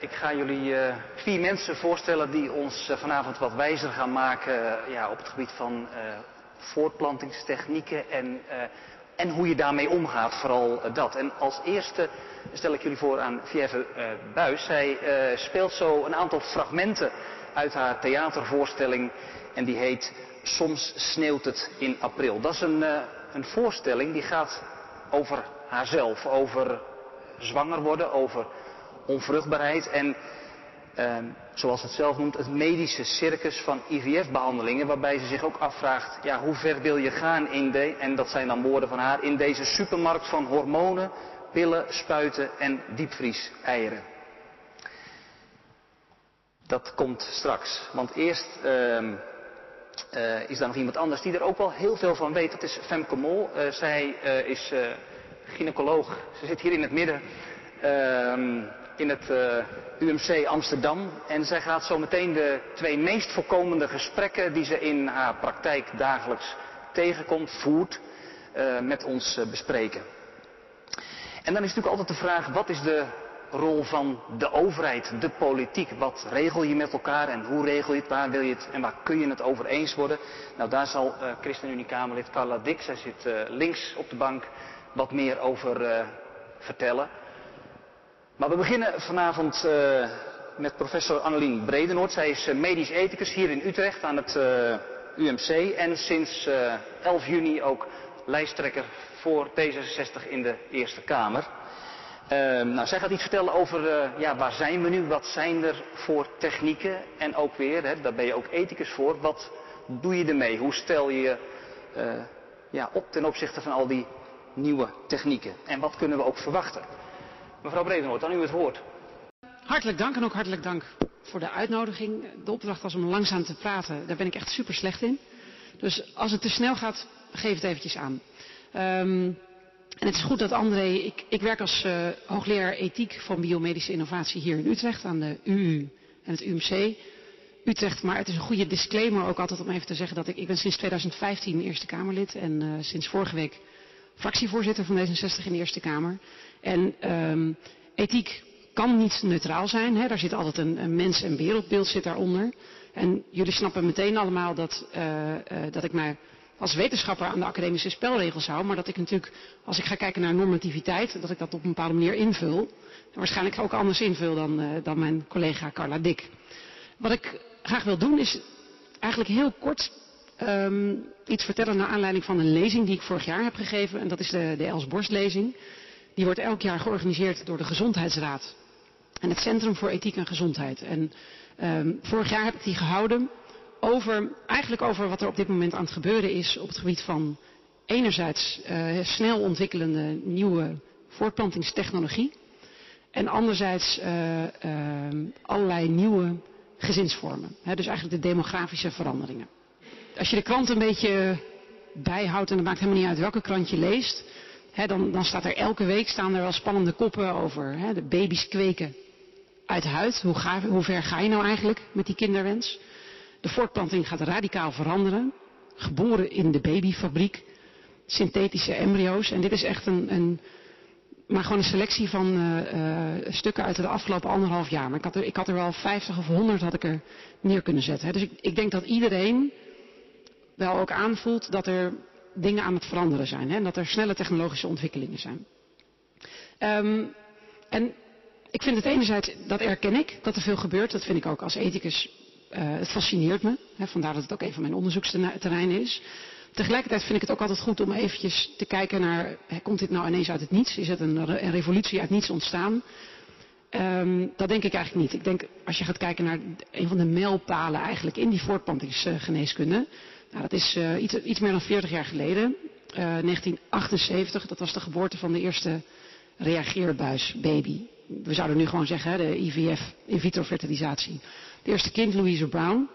Ik ga jullie uh, vier mensen voorstellen die ons uh, vanavond wat wijzer gaan maken uh, ja, op het gebied van voortplantingstechnieken en, en hoe je daarmee omgaat, vooral dat. En als eerste stel ik jullie voor aan Fieve Buis. Zij speelt zo een aantal fragmenten uit haar theatervoorstelling en die heet Soms sneeuwt het in april. Dat is een, een voorstelling die gaat over haarzelf, over zwanger worden, over onvruchtbaarheid en, uh, zoals het zelf noemt, het medische circus van IVF-behandelingen, waarbij ze zich ook afvraagt, ja, hoe ver wil je gaan in de, en dat zijn dan woorden van haar, in deze supermarkt van hormonen, pillen, spuiten en diepvries-eieren. Dat komt straks, want eerst uh, uh, is daar nog iemand anders die er ook wel heel veel van weet. Dat is Femke Mol. Uh, zij uh, is gynaecoloog. Ze zit hier in het midden. Ehm, in het eh, UMC Amsterdam. En zij gaat zo meteen de twee meest voorkomende gesprekken die ze in haar praktijk dagelijks tegenkomt, voert, uh, met ons uh, bespreken. En dan is natuurlijk altijd de vraag, wat is de rol van de overheid, de politiek? Wat regel je met elkaar en hoe regel je het? Waar wil je het en waar kun je het over eens worden? Nou, daar zal uh, ChristenUnie-Kamerlid Carla Dick, zij zit links op de bank, wat meer over vertellen. Maar we beginnen vanavond uh, met professor Annelien Bredenoord. Zij is uh, medisch ethicus hier in Utrecht aan het uh, eh, UMC en sinds 11 juni ook lijsttrekker voor D66 in de Eerste Kamer. Ehm, nou, zij gaat iets vertellen over ja, waar zijn we nu, wat zijn er voor technieken en ook weer, hè, daar ben je ook ethicus voor, wat doe je ermee? Hoe stel je je ja, op ten opzichte van al die nieuwe technieken en wat kunnen we ook verwachten? Mevrouw Bredenoord, dan u het woord. Hartelijk dank en ook hartelijk dank voor de uitnodiging. De opdracht was om langzaam te praten. Daar ben ik echt super slecht in. Dus als het te snel gaat, geef het eventjes aan. Um, en het is goed dat André, ik, ik werk als uh, hoogleraar ethiek van biomedische innovatie hier in Utrecht aan de UU en het UMC. Utrecht, maar het is een goede disclaimer ook altijd om even te zeggen dat ik, ik ben sinds 2015 Eerste Kamerlid en uh, sinds vorige week fractievoorzitter van D66 in de Eerste Kamer. En um, ethiek kan niet neutraal zijn. Hè? Daar zit altijd een, mens- en wereldbeeld zit daaronder. En jullie snappen meteen allemaal dat, uh, uh, dat ik mij als wetenschapper aan de academische spelregels hou. Maar dat ik natuurlijk, als ik ga kijken naar normativiteit, dat ik dat op een bepaalde manier invul. En waarschijnlijk ook anders invul dan, uh, dan mijn collega Carla Dick. Wat ik graag wil doen is eigenlijk heel kort um, iets vertellen naar aanleiding van een lezing die ik vorig jaar heb gegeven. En dat is de, de Els Borst lezing. Die wordt elk jaar georganiseerd door de Gezondheidsraad. En het Centrum voor Ethiek en Gezondheid. En um, vorig jaar heb ik die gehouden over, eigenlijk over wat er op dit moment aan het gebeuren is op het gebied van enerzijds uh, snel ontwikkelende nieuwe voortplantingstechnologie. En anderzijds uh, uh, allerlei nieuwe gezinsvormen. Dus eigenlijk de demografische veranderingen. Als je de krant een beetje bijhoudt, en het maakt helemaal niet uit welke krant je leest, dan, dan, staat er elke week staan er wel spannende koppen over de baby's kweken uit huid. Hoe, hoe ver ga je nou eigenlijk met die kinderwens? De voortplanting gaat radicaal veranderen. Geboren in de babyfabriek. Synthetische embryo's. En dit is echt een, een maar gewoon een selectie van uh, uh, stukken uit de afgelopen anderhalf jaar. Maar ik had, er, ik had er wel 50 of 100 had ik er neer kunnen zetten. Dus ik, ik denk dat iedereen wel ook aanvoelt dat er dingen aan het veranderen zijn. Hè, en dat er snelle technologische ontwikkelingen zijn. Um, en ik vind het enerzijds, dat erken ik, dat er veel gebeurt. Dat vind ik ook als ethicus, uh, het fascineert me. Hè, vandaar dat het ook een van mijn onderzoeksterreinen is. Tegelijkertijd vind ik het ook altijd goed om eventjes te kijken naar, hè, komt dit nou ineens uit het niets? Is het een, een revolutie uit niets ontstaan? Um, dat denk ik eigenlijk niet. Ik denk, als je gaat kijken naar een van de mijlpalen eigenlijk in die voortplantingsgeneeskunde, nou, dat is uh, iets, iets, meer dan 40 jaar geleden. Uh, 1978, dat was de geboorte van de eerste reageerbuisbaby. We zouden nu gewoon zeggen, hè, de IVF, in vitro fertilisatie. De eerste kind, Louise Brown.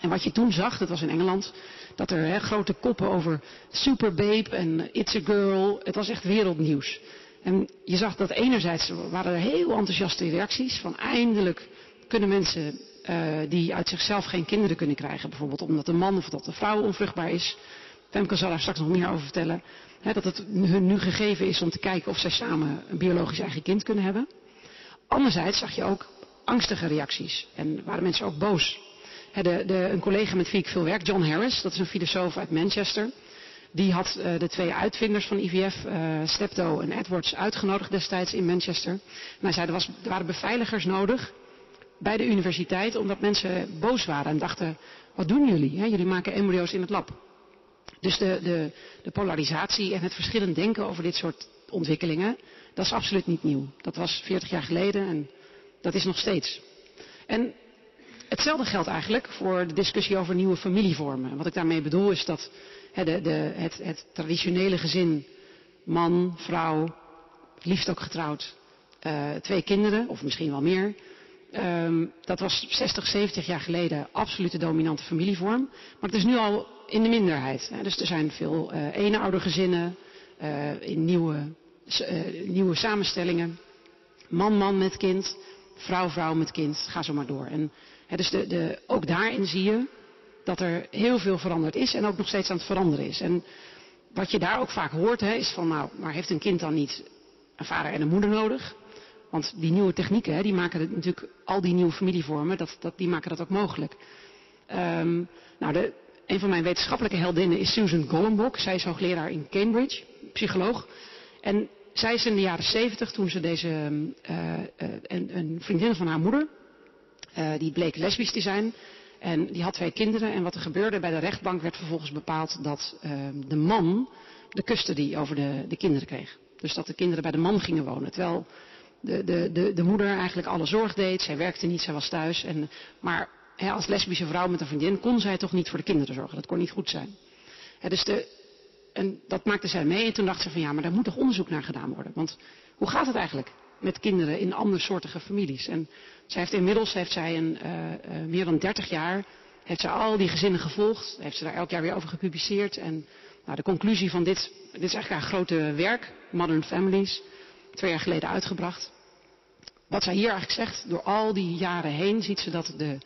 En wat je toen zag, dat was in Engeland, dat er hè, grote koppen over Superbabe en It's a Girl. Het was echt wereldnieuws. En je zag dat enerzijds waren er heel enthousiaste reacties van eindelijk kunnen mensen uh, die uit zichzelf geen kinderen kunnen krijgen. Bijvoorbeeld omdat de man of dat de vrouw onvruchtbaar is. Femke zal daar straks nog meer over vertellen. Hè, dat het hun nu gegeven is om te kijken of zij samen een biologisch eigen kind kunnen hebben. Anderzijds zag je ook angstige reacties. En waren mensen ook boos. De, de, een collega met wie ik veel werk, John Harris, dat is een filosoof uit Manchester. Die had uh, de twee uitvinders van IVF, uh, Steptoe en Edwards, uitgenodigd destijds in Manchester. Hij zei, was, er waren beveiligers nodig bij de universiteit, omdat mensen boos waren en dachten, wat doen jullie? Jullie maken embryo's in het lab. Dus de, de, de polarisatie en het verschillend denken over dit soort ontwikkelingen, dat is absoluut niet nieuw. Dat was 40 jaar geleden en dat is nog steeds. En hetzelfde geldt eigenlijk voor de discussie over nieuwe familievormen. Wat ik daarmee bedoel is dat de, de, het, het, traditionele gezin, man, vrouw, liefst ook getrouwd, uh, twee kinderen, of misschien wel meer. Um, dat was 60, 70 jaar geleden absoluut de dominante familievorm. Maar het is nu al in de minderheid. Hè. Dus er zijn veel uh, eenoudergezinnen, uh, in nieuwe, nieuwe samenstellingen. Man, man met kind, vrouw, vrouw met kind, ga zo maar door. En hè, dus de, de, ook daarin zie je dat er heel veel veranderd is en ook nog steeds aan het veranderen is. En wat je daar ook vaak hoort hè, is van, nou, maar heeft een kind dan niet een vader en een moeder nodig? Want die nieuwe technieken, hè, die maken het natuurlijk, al die nieuwe familievormen, dat, dat, die maken dat ook mogelijk. Um, nou, de, een van mijn wetenschappelijke heldinnen is Susan Gollenbok. Zij is hoogleraar in Cambridge, psycholoog. En zij is in de jaren zeventig, toen ze deze, uh, een, een, vriendin van haar moeder, uh, die bleek lesbisch te zijn, en die had twee kinderen. En wat er gebeurde bij de rechtbank werd vervolgens bepaald dat uh, de man de custody over de, de, kinderen kreeg. Dus dat de kinderen bij de man gingen wonen. Terwijl de, de, de, de moeder eigenlijk alle zorg deed. Zij werkte niet, zij was thuis. En, maar als lesbische vrouw met een vriendin kon zij toch niet voor de kinderen zorgen. Dat kon niet goed zijn. Dus de, en dat maakte zij mee. En toen dacht ze van ja, maar daar moet toch onderzoek naar gedaan worden. Want hoe gaat het eigenlijk met kinderen in andersoortige families? En zij heeft inmiddels heeft zij een, uh, uh, meer dan 30 jaar heeft zij al die gezinnen gevolgd. Heeft ze daar elk jaar weer over gepubliceerd. En nou, de conclusie van dit, dit is eigenlijk haar grote werk, Modern Families, twee jaar geleden uitgebracht. Wat zij hier eigenlijk zegt, door al die jaren heen ziet ze dat de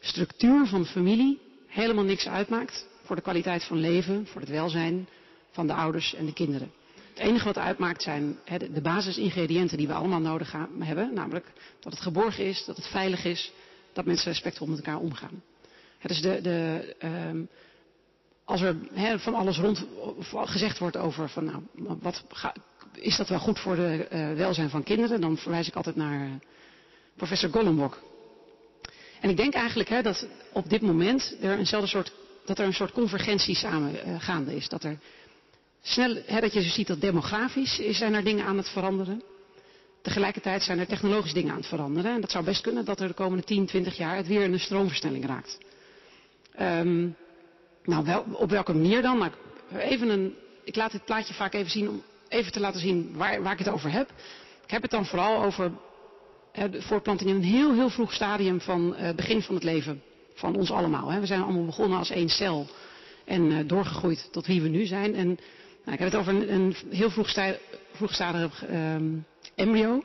structuur van familie helemaal niks uitmaakt voor de kwaliteit van leven, voor het welzijn van de ouders en de kinderen. Het enige wat uitmaakt zijn de basisingrediënten die we allemaal nodig hebben. Namelijk dat het geborgen is, dat het veilig is, dat mensen respectvol met elkaar omgaan. Dus de, de, um, als er van alles rond gezegd wordt over van nou, wat ga, is dat wel goed voor de uh, welzijn van kinderen, dan verwijs ik altijd naar uh, professor Gollenbok. En ik denk eigenlijk hè, dat op dit moment er eenzelfde soort, dat er een soort convergentie samen uh, gaande is. Dat er Snel, hè, dat je ziet dat demografisch zijn er dingen aan het veranderen. Tegelijkertijd zijn er technologisch dingen aan het veranderen. En dat zou best kunnen dat er de komende 10, 20 jaar het weer in een stroomversnelling raakt. Um, nou, wel, op welke manier dan? Nou, even een, ik laat dit plaatje vaak even zien om even te laten zien waar, waar ik het over heb. Ik heb het dan vooral over de voortplanting in een heel, heel vroeg stadium van het uh, begin van het leven van ons allemaal. We zijn allemaal begonnen als één cel en uh, doorgegroeid tot wie we nu zijn. En nou, ik heb het over een, heel vroegstadig um, embryo.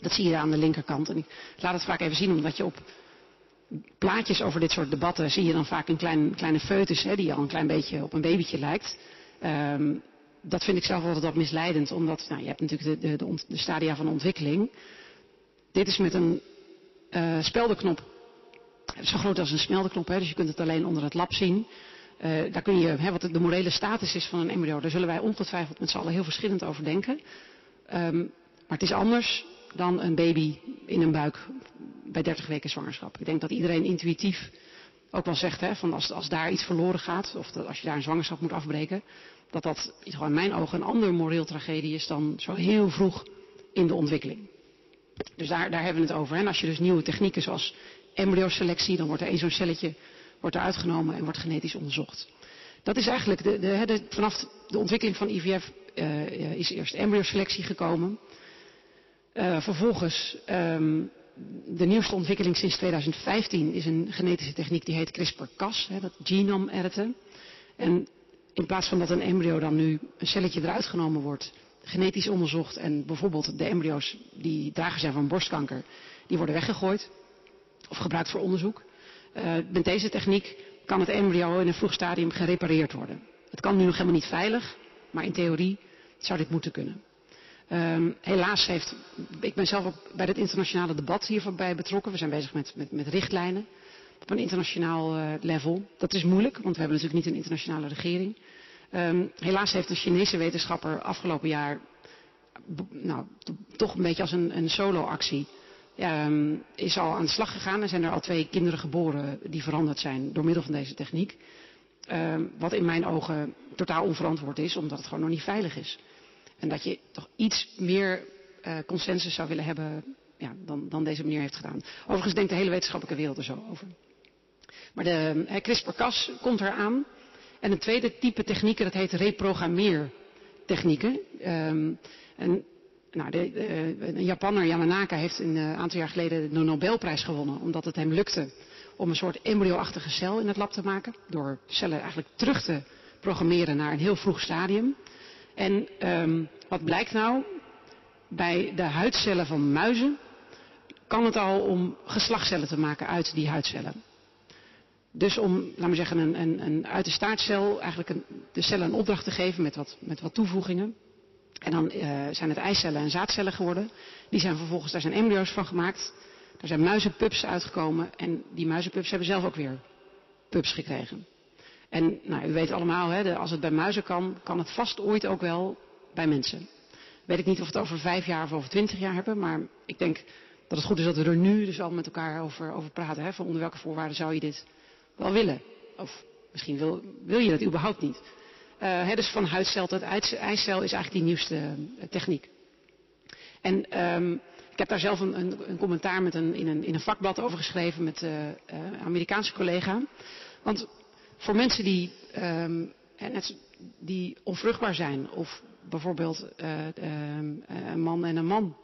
Dat zie je aan de linkerkant. En ik laat het vaak even zien, omdat je op plaatjes over dit soort debatten zie je dan vaak een klein, kleine foetus, hè, die al een klein beetje op een babytje lijkt. Um, dat vind ik zelf altijd wat misleidend, omdat nou, je hebt natuurlijk de, de, de, stadia van ontwikkeling. Dit is met een uh, speldenknop, zo groot als een smeldenknop, dus je kunt het alleen onder het lab zien. Uh, daar kun je, hè, wat de morele status is van een embryo, daar zullen wij ongetwijfeld met z'n allen heel verschillend over denken. Um, maar het is anders dan een baby in een buik bij 30 weken zwangerschap. Ik denk dat iedereen intuïtief ook wel zegt, hè, van als, als daar iets verloren gaat, of dat als je daar een zwangerschap moet afbreken, dat dat in mijn ogen een ander moreel tragedie is dan zo heel vroeg in de ontwikkeling. Dus daar, daar hebben we het over. En als je dus nieuwe technieken zoals embryoselectie, dan wordt er één zo'n celletje wordt er uitgenomen en wordt genetisch onderzocht. Dat is eigenlijk, de, de, vanaf de ontwikkeling van IVF uh, is eerst embryoselectie gekomen. Uh, vervolgens, um, de nieuwste ontwikkeling sinds 2015 is een genetische techniek die heet CRISPR-Cas, dat genome editen. En in plaats van dat een embryo dan nu een celletje eruit genomen wordt, genetisch onderzocht en bijvoorbeeld de embryo's die drager zijn van borstkanker, die worden weggegooid of gebruikt voor onderzoek. Uh, met deze techniek kan het embryo in een vroeg stadium gerepareerd worden. Het kan nu nog helemaal niet veilig, maar in theorie zou dit moeten kunnen. Um, helaas heeft, ik ben zelf ook bij het internationale debat hierbij betrokken. We zijn bezig met, met, met richtlijnen op een internationaal uh, level. Dat is moeilijk, want we hebben natuurlijk niet een internationale regering. Um, helaas heeft een Chinese wetenschapper afgelopen jaar, nou, toch een beetje als een, een solo-actie, um, is al aan de slag gegaan. Er zijn er al twee kinderen geboren die veranderd zijn door middel van deze techniek. Um, wat in mijn ogen totaal onverantwoord is, omdat het gewoon nog niet veilig is. En dat je toch iets meer uh, consensus zou willen hebben ja, dan, dan, deze meneer heeft gedaan. Overigens denkt de hele wetenschappelijke wereld er zo over. Maar de CRISPR-Cas komt eraan. En een tweede type technieken, dat heet reprogrammeertechnieken. Um, en, nou, de, uh, een Japanner, Yamanaka, heeft een uh, aantal jaar geleden de Nobelprijs gewonnen. Omdat het hem lukte om een soort embryo-achtige cel in het lab te maken. Door cellen eigenlijk terug te programmeren naar een heel vroeg stadium. En um, wat blijkt nou? Bij de huidcellen van muizen kan het al om geslachtscellen te maken uit die huidcellen. Dus om, laten we zeggen, een, een, een uit de staartcel eigenlijk een, de cellen een opdracht te geven met wat, met wat toevoegingen. En dan uh, zijn het eicellen en zaadcellen geworden. Die zijn vervolgens, daar zijn embryo's van gemaakt. Daar zijn muizenpups uitgekomen. En die muizenpups hebben zelf ook weer pups gekregen. En nou, u weet allemaal, hè, als het bij muizen kan, kan het vast ooit ook wel bij mensen. Weet ik niet of we het over vijf jaar of over twintig jaar hebben, maar ik denk dat het goed is dat we er nu dus al met elkaar over, over praten. Hè, van onder welke voorwaarden zou je dit wel willen? Of misschien wil, wil je dat überhaupt niet. Uh, hè, dus van huidcel tot eicel is eigenlijk die nieuwste uh, techniek. En um, ik heb daar zelf een, een, een commentaar met een, in, een, in een vakblad over geschreven met uh, een Amerikaanse collega. Want voor mensen die, net, die onvruchtbaar zijn, of bijvoorbeeld um, een man en een man.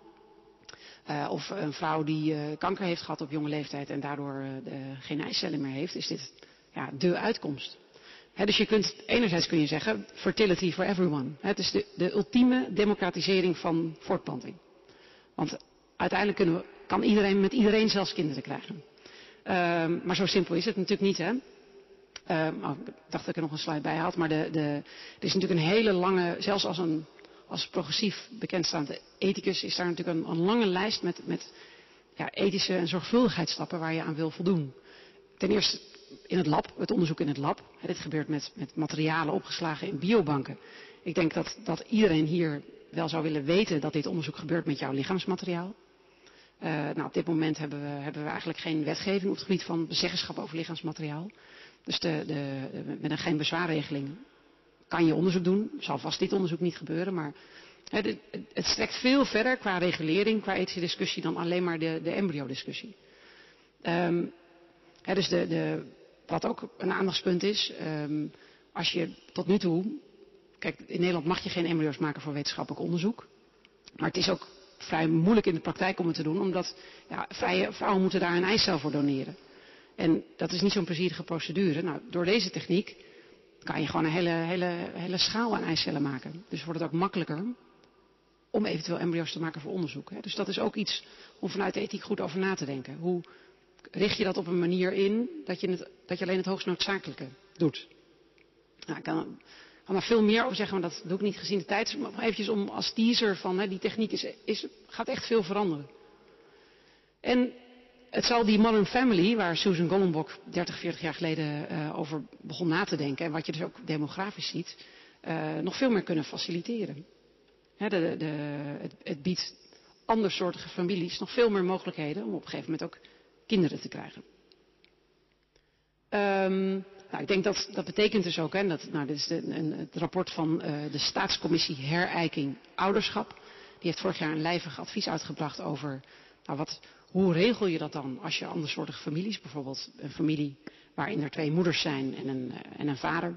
Uh, of een vrouw die uh, kanker heeft gehad op jonge leeftijd en daardoor uh, geen eicellen meer heeft, is dit ja, de uitkomst. He, dus je kunt, enerzijds kun je zeggen, fertility for everyone. Het is de, de ultieme democratisering van voortplanting. Want uiteindelijk we, kan iedereen met iedereen zelfs kinderen krijgen. Uh, maar zo simpel is het natuurlijk niet, hè. Uh, oh, ik dacht dat ik er nog een slide bij had, maar de, de, is natuurlijk een hele lange, zelfs als een als progressief bekendstaande ethicus is daar natuurlijk een, een lange lijst met, met ja, ethische en zorgvuldigheidsstappen waar je aan wil voldoen. Ten eerste in het lab, het onderzoek in het lab. dit gebeurt met, met materialen opgeslagen in biobanken. Ik denk dat, dat iedereen hier wel zou willen weten dat dit onderzoek gebeurt met jouw lichaamsmateriaal. Uh, nou, op dit moment hebben we, hebben we eigenlijk geen wetgeving op het gebied van bezeggenschap over lichaamsmateriaal. Dus de, de, met een geen bezwaarregeling kan je onderzoek doen. Zal vast dit onderzoek niet gebeuren, maar het, het strekt veel verder qua regulering, qua ethische discussie dan alleen maar de, de embryo-discussie. Um, dus de, de, wat ook een aandachtspunt is, um, als je tot nu toe, kijk, in Nederland mag je geen embryo's maken voor wetenschappelijk onderzoek, maar het is ook vrij moeilijk in de praktijk om het te doen, omdat ja, vrije vrouwen moeten daar een eicel voor doneren. En dat is niet zo'n plezierige procedure. Nou, door deze techniek kan je gewoon een hele, hele, hele schaal aan eicellen maken. Dus wordt het ook makkelijker om eventueel embryo's te maken voor onderzoek. Hè. Dus dat is ook iets om vanuit de ethiek goed over na te denken. Hoe richt je dat op een manier in dat je, het, dat je alleen het hoogst noodzakelijke doet? Nou, ik kan, kan er veel meer over zeggen, maar dat doe ik niet gezien de tijd. Maar eventjes om als teaser van hè, die techniek is, gaat echt veel veranderen. En het zal die Modern Family, waar Susan Gollenbok 30, 40 jaar geleden uh, over begon na te denken, en wat je dus ook demografisch ziet, uh, nog veel meer kunnen faciliteren. De, de, het, het, biedt andersoortige families nog veel meer mogelijkheden om op een gegeven moment ook kinderen te krijgen. Um, nou, ik denk dat dat betekent dus ook, hè, dat, nou, dit is een, het rapport van uh, de Staatscommissie Herijking Ouderschap. Die heeft vorig jaar een lijvig advies uitgebracht over nou, wat, hoe regel je dat dan als je andersoortige families, bijvoorbeeld een familie waarin er twee moeders zijn en een, eh, en een vader,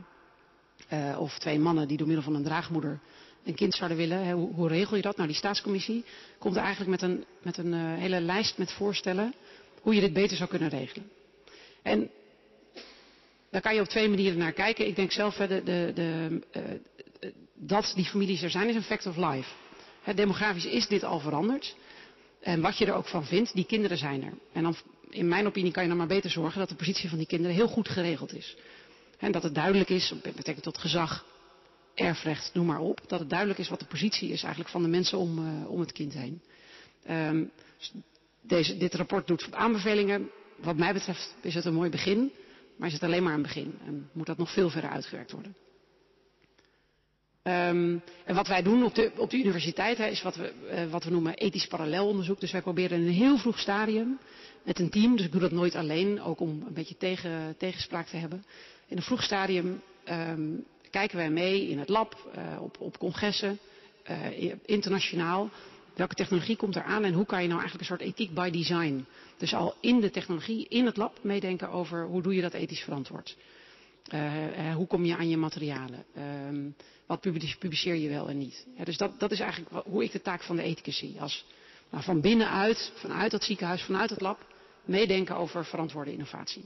uh, of twee mannen die door middel van een draagmoeder een kind zouden willen, hè, hoe, regel je dat? Nou, die staatscommissie komt eigenlijk met een, met een uh, hele lijst met voorstellen hoe je dit beter zou kunnen regelen. En daar kan je op twee manieren naar kijken. Ik denk zelf hè, de, de, dat die families er zijn is een fact of life. Demografisch is dit al veranderd. En wat je er ook van vindt, die kinderen zijn er. En dan, in mijn opinie kan je dan maar beter zorgen dat de positie van die kinderen heel goed geregeld is. En dat het duidelijk is, met betrekking tot gezag, erfrecht, noem maar op. Dat het duidelijk is wat de positie is eigenlijk van de mensen om, om het kind heen. Um, deze, dit rapport doet aanbevelingen. Wat mij betreft is het een mooi begin, maar is het alleen maar een begin en moet dat nog veel verder uitgewerkt worden. Um, en wat wij doen op de, op de universiteit hè, is wat we, uh, wat we noemen ethisch parallelonderzoek. Dus wij proberen in een heel vroeg stadium met een team, dus ik doe dat nooit alleen, ook om een beetje tegen, tegenspraak te hebben. In een vroeg stadium um, kijken wij mee in het lab, uh, op, op congressen, uh, internationaal. Welke technologie komt eraan en hoe kan je nou eigenlijk een soort ethiek by design. Dus al in de technologie, in het lab meedenken over hoe doe je dat ethisch verantwoord. Uh, hoe kom je aan je materialen? Uh, wat publiceer je wel en niet? Dus dat, dat, is eigenlijk hoe ik de taak van de ethicus zie. Als nou, van binnenuit, vanuit dat ziekenhuis, vanuit het lab, meedenken over verantwoorde innovatie.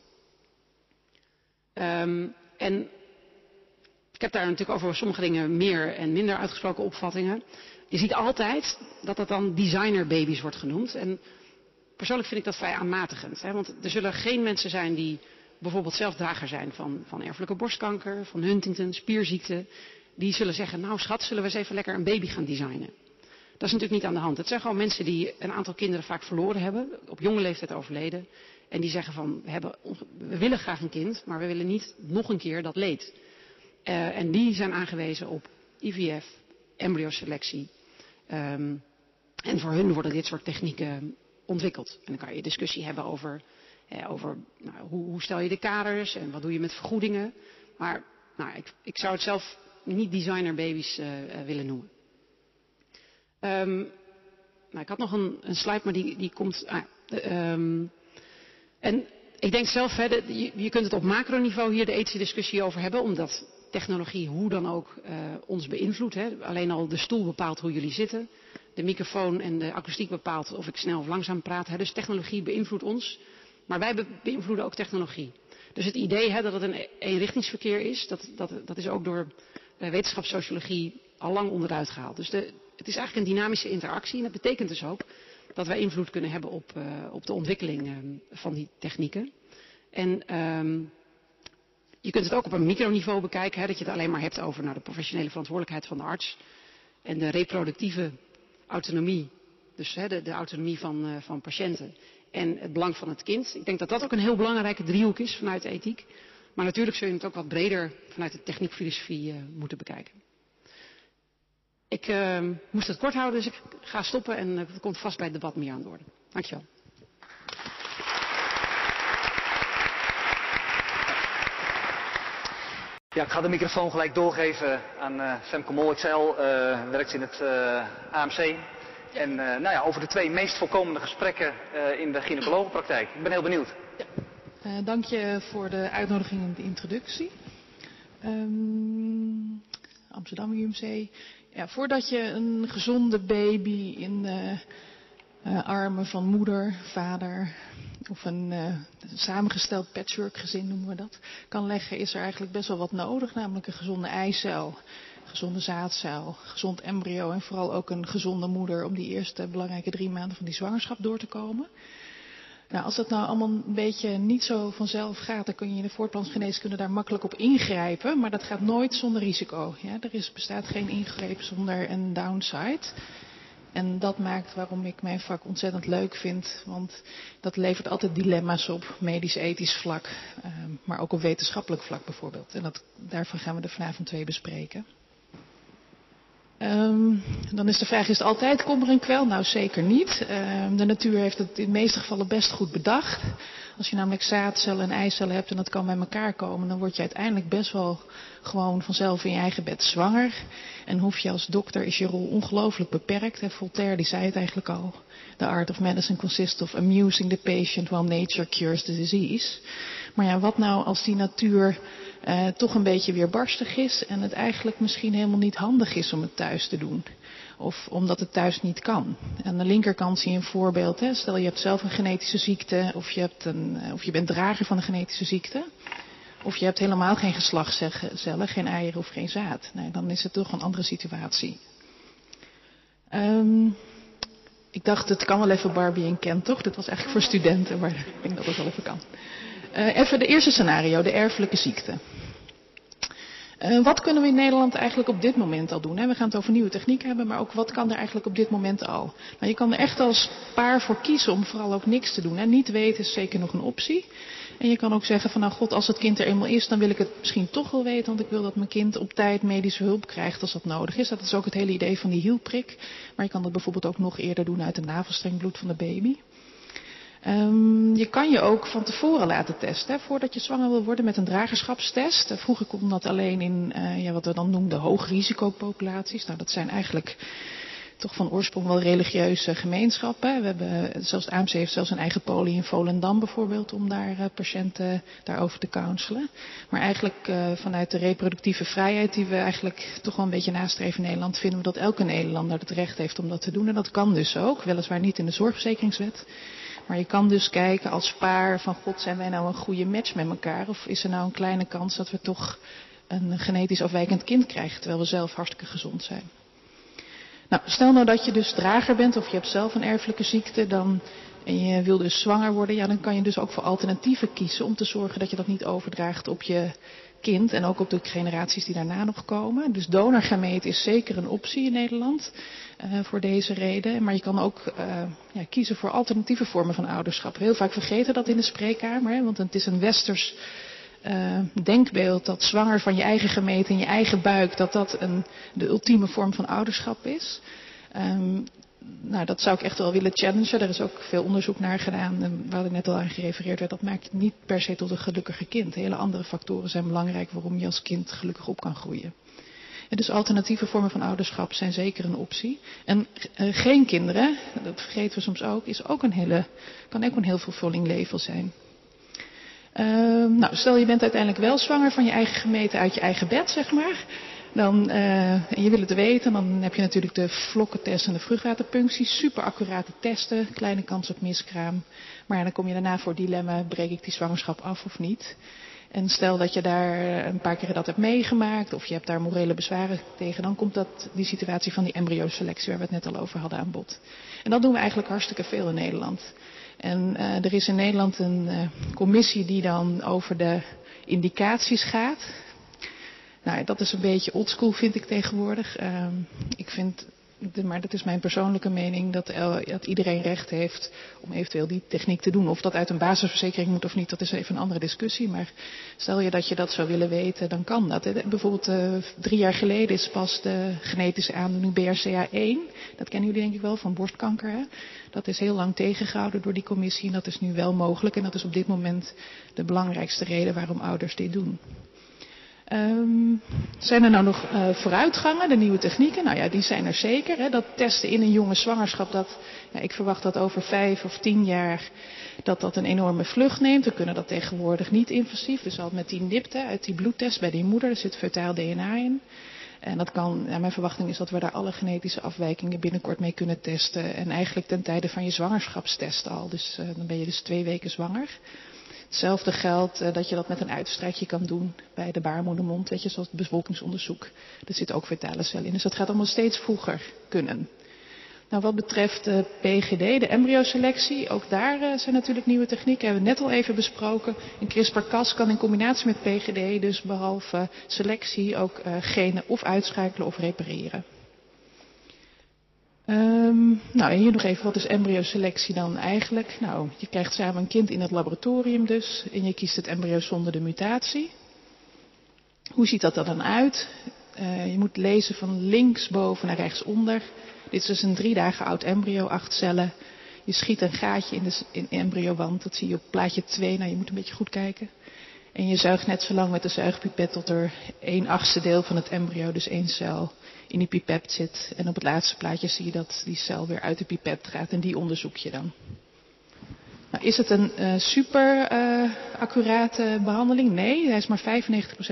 Um, en ik heb daar natuurlijk over sommige dingen meer en minder uitgesproken opvattingen. Je ziet altijd dat dat dan designerbabies wordt genoemd. En persoonlijk vind ik dat vrij aanmatigend. Hè? Want er zullen geen mensen zijn die bijvoorbeeld zelf drager zijn van, van erfelijke borstkanker, van Huntington, spierziekte. Die zullen zeggen, nou schat, zullen we eens even lekker een baby gaan designen. Dat is natuurlijk niet aan de hand. Het zijn gewoon mensen die een aantal kinderen vaak verloren hebben, op jonge leeftijd overleden. En die zeggen van, we, hebben, we willen graag een kind, maar we willen niet nog een keer dat leed. Uh, en die zijn aangewezen op IVF, embryoselectie. Um, en voor hun worden dit soort technieken ontwikkeld. En dan kan je discussie hebben over, eh, over nou, hoe, hoe, stel je de kaders en wat doe je met vergoedingen. Maar nou, ik, ik, zou het zelf niet designerbabies uh, willen noemen. Um, nou, ik had nog een, een, slide, maar die, die komt. Ah, um, en ik denk zelf, hè, je, je, kunt het op macroniveau hier de ethische discussie over hebben, omdat technologie hoe dan ook uh, ons beïnvloedt. Alleen al de stoel bepaalt hoe jullie zitten. De microfoon en de akoestiek bepaalt of ik snel of langzaam praat. Hè. Dus technologie beïnvloedt ons. Maar wij be beïnvloeden ook technologie. Dus het idee hè, dat het een eenrichtingsverkeer is, dat, dat, dat is ook door uh, wetenschapssociologie al lang onderuit gehaald. Dus de, het is eigenlijk een dynamische interactie. En dat betekent dus ook dat wij invloed kunnen hebben op, uh, op de ontwikkeling uh, van die technieken. En um, je kunt het ook op een microniveau bekijken, hè, dat je het alleen maar hebt over nou, de professionele verantwoordelijkheid van de arts en de reproductieve autonomie, dus hè, de, autonomie van, uh, van, patiënten en het belang van het kind. Ik denk dat dat ook een heel belangrijke driehoek is vanuit de ethiek. Maar natuurlijk zul je het ook wat breder vanuit de techniekfilosofie uh, moeten bekijken. Ik uh, moest het kort houden, dus ik ga stoppen en het komt vast bij het debat meer aan de orde. Dankjewel. Ja, ik ga de microfoon gelijk doorgeven aan uh, Femke Mol. Uh, werkt in het uh, AMC. En nou ja, over de twee meest voorkomende gesprekken in de gynaecologenpraktijk. Ik ben heel benieuwd. Ja. dank je voor de uitnodiging en de introductie. Um, Amsterdam UMC. Ja, voordat je een gezonde baby in de armen van moeder, vader, of een samengesteld patchwork gezin noemen we dat, kan leggen, is er eigenlijk best wel wat nodig. Namelijk een gezonde eicel, gezonde zaadcel, gezond embryo en vooral ook een gezonde moeder om die eerste belangrijke drie maanden van die zwangerschap door te komen. Nou, als dat nou allemaal een beetje niet zo vanzelf gaat, dan kun je in de voortplantsgeneeskunde daar makkelijk op ingrijpen. Maar dat gaat nooit zonder risico. Ja, er is, bestaat geen ingreep zonder een downside. En dat maakt waarom ik mijn vak ontzettend leuk vind. Want dat levert altijd dilemma's op, medisch-ethisch vlak. Uh, maar ook op wetenschappelijk vlak bijvoorbeeld. En dat, daarvan gaan we er vanavond twee bespreken. Um, dan is de vraag, is het altijd kommer en kwel? Nou, zeker niet. Um, de natuur heeft het in de meeste gevallen best goed bedacht. Als je namelijk zaadcellen en eicellen hebt en dat kan bij elkaar komen, dan word je uiteindelijk best wel gewoon vanzelf in je eigen bed zwanger. En hoef je als dokter, is je rol ongelooflijk beperkt. Voltaire die zei het eigenlijk al. The art of medicine consists of amusing the patient while nature cures the disease. Maar ja, wat nou als die natuur uh, toch een beetje weerbarstig is en het eigenlijk misschien helemaal niet handig is om het thuis te doen? Of omdat het thuis niet kan. Aan de linkerkant zie je een voorbeeld. Hè? Stel je hebt zelf een genetische ziekte of je, hebt een, of je bent drager van een genetische ziekte. Of je hebt helemaal geen geslachtscellen, geen eieren of geen zaad. Nee, dan is het toch een andere situatie. Um, ik dacht, het kan wel even Barbie en Ken, toch? Dat was eigenlijk voor studenten, maar ik denk dat het wel even kan. Uh, even de eerste scenario, de erfelijke ziekte. Uh, wat kunnen we in Nederland eigenlijk op dit moment al doen? We gaan het over nieuwe techniek hebben, maar ook wat kan er eigenlijk op dit moment al? Je kan er echt als paar voor kiezen om vooral ook niks te doen. Niet weten is zeker nog een optie. En je kan ook zeggen van nou god, als het kind er eenmaal is, dan wil ik het misschien toch wel weten, want ik wil dat mijn kind op tijd medische hulp krijgt als dat nodig is. Dat is ook het hele idee van die hielprik. Maar je kan dat bijvoorbeeld ook nog eerder doen uit de navelstrengbloed van de baby. Um, je kan je ook van tevoren laten testen, hè, voordat je zwanger wil worden met een dragerschapstest. Vroeger kon dat alleen in uh, ja, wat we dan noemden hoogrisicopopulaties. Nou, dat zijn eigenlijk toch van oorsprong wel religieuze gemeenschappen. We hebben, zelfs het AMC heeft zelfs een eigen poli in Volendam bijvoorbeeld om daar patiënten daarover te counselen. Maar eigenlijk vanuit de reproductieve vrijheid die we eigenlijk toch wel een beetje nastreven in Nederland, vinden we dat elke Nederlander het recht heeft om dat te doen. En dat kan dus ook, weliswaar niet in de zorgverzekeringswet. Maar je kan dus kijken als paar van God, zijn wij nou een goede match met elkaar? Of is er nou een kleine kans dat we toch een genetisch afwijkend kind krijgen, terwijl we zelf hartstikke gezond zijn? Nou, stel nou dat je dus drager bent of je hebt zelf een erfelijke ziekte, dan, en je wil dus zwanger worden, ja, dan kan je dus ook voor alternatieven kiezen om te zorgen dat je dat niet overdraagt op je kind en ook op de generaties die daarna nog komen. Dus donorgameet is zeker een optie in Nederland uh, voor deze reden. Maar je kan ook uh, ja, kiezen voor alternatieve vormen van ouderschap. Heel vaak vergeten dat in de spreekkamer, hè, want het is een westers uh, denkbeeld dat zwanger van je eigen gemeente in je eigen buik, dat dat een, de ultieme vorm van ouderschap is. Um, nou, dat zou ik echt wel willen challengen. Er is ook veel onderzoek naar gedaan. Waar er net al aan gerefereerd werd, dat maakt niet per se tot een gelukkige kind. Hele andere factoren zijn belangrijk waarom je als kind gelukkig op kan groeien. En dus alternatieve vormen van ouderschap zijn zeker een optie. En uh, geen kinderen, dat vergeten we soms ook, is ook een hele, kan ook een heel vervulling leven zijn. Uh, nou, stel je bent uiteindelijk wel zwanger van je eigen gemeente uit je eigen bed, zeg maar. Dan, en je wil het weten, dan heb je natuurlijk de vlokkentest en de vruchtwaterpunctie. Super accurate testen, kleine kans op miskraam. Maar dan kom je daarna voor dilemma, breek ik die zwangerschap af of niet? En stel dat je daar een paar keer dat hebt meegemaakt, of je hebt daar morele bezwaren tegen, dan komt dat, die situatie van die embryoselectie waar we het net al over hadden aan bod. En dat doen we eigenlijk hartstikke veel in Nederland. En uh, er is in Nederland een uh, commissie die dan over de indicaties gaat. Nou, dat is een beetje oldschool vind ik tegenwoordig. Uh, ik vind maar dat is mijn persoonlijke mening, dat, dat, iedereen recht heeft om eventueel die techniek te doen. Of dat uit een basisverzekering moet of niet, dat is even een andere discussie. Maar stel je dat je dat zou willen weten, dan kan dat. Bijvoorbeeld uh, drie jaar geleden is pas de genetische aandoening BRCA1. Dat kennen jullie denk ik wel, van borstkanker. Hè? Dat is heel lang tegengehouden door die commissie en dat is nu wel mogelijk. En dat is op dit moment de belangrijkste reden waarom ouders dit doen. Um, zijn er nou nog uh, vooruitgangen, de nieuwe technieken? Nou ja, die zijn er zeker. Hè. Dat testen in een jonge zwangerschap, dat, ik verwacht dat over vijf of tien jaar dat dat een enorme vlucht neemt. We kunnen dat tegenwoordig niet invasief. Dus al met die nipte uit die bloedtest bij die moeder, er zit fetaal DNA in. En dat kan, mijn verwachting is dat we daar alle genetische afwijkingen binnenkort mee kunnen testen. En eigenlijk ten tijde van je zwangerschapstest al. Dus uh, dan ben je dus twee weken zwanger. Hetzelfde geldt uh, dat je dat met een uitstrijkje kan doen bij de baarmoedermond, weet je, zoals het bevolkingsonderzoek. Er zit ook fetale cel in. Dus dat gaat allemaal steeds vroeger kunnen. Nou, wat betreft de PGD, de embryoselectie, ook daar uh, zijn natuurlijk nieuwe technieken. Hebben we net al even besproken. Een CRISPR-Cas kan in combinatie met PGD dus behalve selectie ook genen of uitschakelen of repareren. Um, nou, hier nog even, wat is embryoselectie dan eigenlijk? Nou, je krijgt samen een kind in het laboratorium dus en je kiest het embryo zonder de mutatie. Hoe ziet dat er dan uit? Uh, je moet lezen van linksboven naar rechtsonder. Dit is dus een drie dagen oud embryo, acht cellen. Je schiet een gaatje in de in embryowand, dat zie je op plaatje 2. Nou, je moet een beetje goed kijken. En je zuigt net zo lang met de zuigpipet tot er één achtste deel van het embryo, dus één cel, in die pipet zit. En op het laatste plaatje zie je dat die cel weer uit de pipet gaat en die onderzoek je dan. Nou, is het een uh, super uh, accurate behandeling? Nee, hij is maar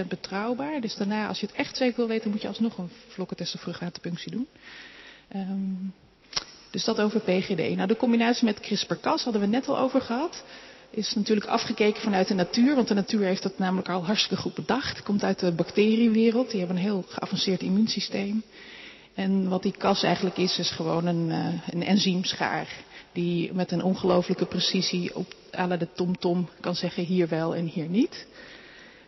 95% betrouwbaar. Dus daarna, als je het echt zeker wil weten, moet je alsnog een vlokkentest of vruchtwaterpunctie doen. Um, dus dat over PGD. Nou, de combinatie met CRISPR-Cas hadden we net al over gehad is natuurlijk afgekeken vanuit de natuur, want de natuur heeft dat namelijk al hartstikke goed bedacht. Komt uit de bacteriewereld, die hebben een heel geavanceerd immuunsysteem. En wat die kas eigenlijk is, is gewoon een, uh, een enzymschaar. Die met een ongelooflijke precisie op alle de tomtom kan zeggen hier wel en hier niet.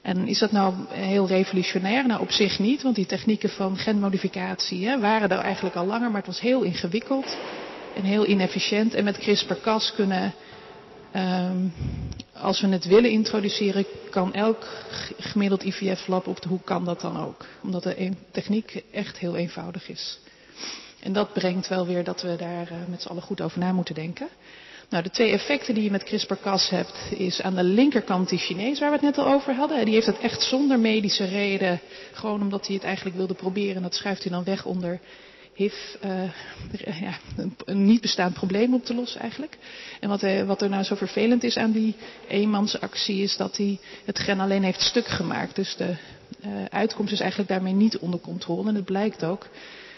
En is dat nou heel revolutionair? Nou, op zich niet, want die technieken van genmodificatie hè, waren er eigenlijk al langer, maar het was heel ingewikkeld en heel inefficiënt. En met CRISPR-Cas kunnen, um, als we het willen introduceren, kan elk gemiddeld IVF-lab op de hoek kan dat dan ook. Omdat de techniek echt heel eenvoudig is. En dat brengt wel weer dat we daar uh, met z'n allen goed over na moeten denken. Nou, de twee effecten die je met CRISPR-Cas hebt, is aan de linkerkant die Chinees waar we het net al over hadden. Die heeft het echt zonder medische reden, gewoon omdat hij het eigenlijk wilde proberen. En dat schuift hij dan weg onder HIV, uh, ja, een, niet bestaand probleem op te lossen eigenlijk. En wat, uh, wat, er nou zo vervelend is aan die eenmansactie is dat hij het gen alleen heeft stuk gemaakt. Dus de uh, uitkomst is eigenlijk daarmee niet onder controle. En het blijkt ook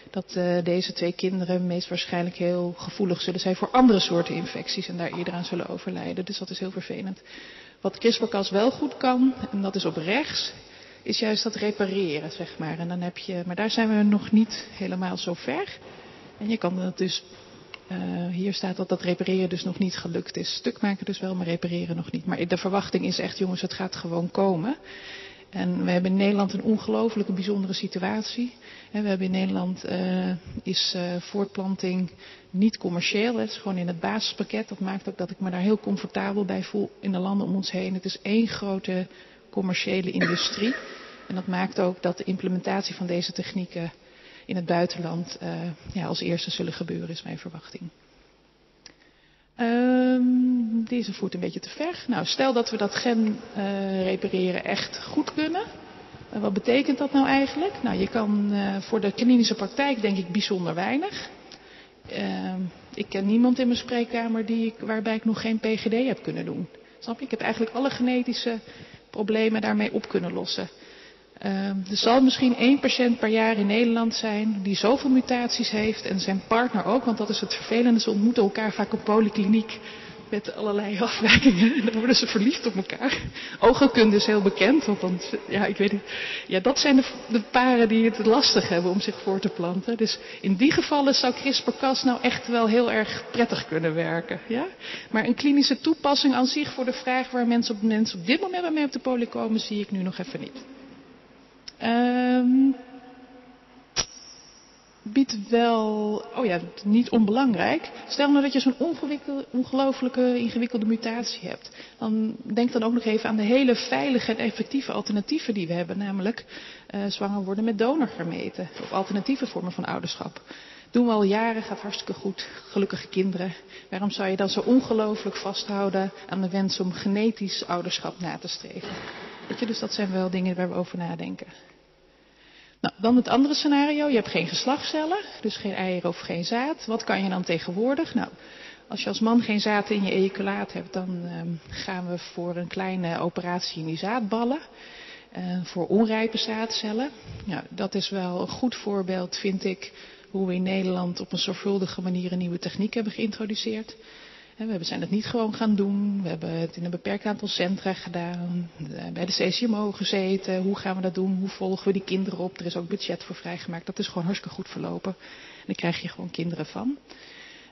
dat deze twee kinderen meest waarschijnlijk heel gevoelig zullen zijn voor andere soorten infecties en daar eerder aan zullen overlijden. Dus dat is heel vervelend. Wat CRISPR-Cas wel goed kan, en dat is op rechts, is juist dat repareren, zeg maar. En dan heb je, maar daar zijn we nog niet helemaal zo ver. En je kan dat dus, uh, hier staat dat dat repareren dus nog niet gelukt is. Stuk maken dus wel, maar repareren nog niet. Maar de verwachting is echt, jongens, het gaat gewoon komen. En we hebben in Nederland een ongelooflijke bijzondere situatie. We hebben in Nederland uh, is uh, voortplanting niet commercieel. Het is gewoon in het basispakket. Dat maakt ook dat ik me daar heel comfortabel bij voel in de landen om ons heen. Het is één grote commerciële industrie. En dat maakt ook dat de implementatie van deze technieken in het buitenland uh, ja, als eerste zullen gebeuren, is mijn verwachting. Um, deze voert een beetje te ver. Nou, stel dat we dat gen uh, repareren echt goed kunnen. Uh, wat betekent dat nou eigenlijk? Nou, je kan voor de klinische praktijk denk ik bijzonder weinig. ik ken niemand in mijn spreekkamer die, waarbij ik nog geen PGD heb kunnen doen. Snap je? Ik heb eigenlijk alle genetische problemen daarmee op kunnen lossen. Uh, er zal misschien één patiënt per jaar in Nederland zijn die zoveel mutaties heeft en zijn partner ook, want dat is het vervelende. Ze ontmoeten elkaar vaak op polykliniek met allerlei afwijkingen en dan worden ze verliefd op elkaar. Oogheelkunde is heel bekend, want ja, ik weet niet. Ja, dat zijn de, de, paren die het lastig hebben om zich voor te planten. Dus in die gevallen zou CRISPR-Cas nou echt wel heel erg prettig kunnen werken. Ja? Maar een klinische toepassing aan zich voor de vraag waar mensen op, mensen op dit moment mee op de poly komen, zie ik nu nog even niet. Um, biedt wel, oh ja, niet onbelangrijk. Stel nou dat je zo'n ongelooflijke ingewikkelde mutatie hebt. Dan denk dan ook nog even aan de hele veilige en effectieve alternatieven die we hebben. Namelijk uh, zwanger worden met donorgermeten. Of alternatieve vormen van ouderschap. Doen we al jaren, gaat hartstikke goed. Gelukkige kinderen. Waarom zou je dan zo ongelooflijk vasthouden aan de wens om genetisch ouderschap na te streven? Weet je, dus dat zijn wel dingen waar we over nadenken. Nou, dan het andere scenario. Je hebt geen geslachtscellen, dus geen eieren of geen zaad. Wat kan je dan tegenwoordig? Nou, als je als man geen zaad in je ejaculaat hebt, dan um, gaan we voor een kleine operatie in die zaadballen. Uh, voor onrijpe zaadcellen. Ja, dat is wel een goed voorbeeld, vind ik, hoe we in Nederland op een zorgvuldige manier een nieuwe techniek hebben geïntroduceerd. We zijn het niet gewoon gaan doen. We hebben het in een beperkt aantal centra gedaan. Bij de CCMO gezeten. Hoe gaan we dat doen? Hoe volgen we die kinderen op? Er is ook budget voor vrijgemaakt. Dat is gewoon hartstikke goed verlopen. En daar krijg je gewoon kinderen van.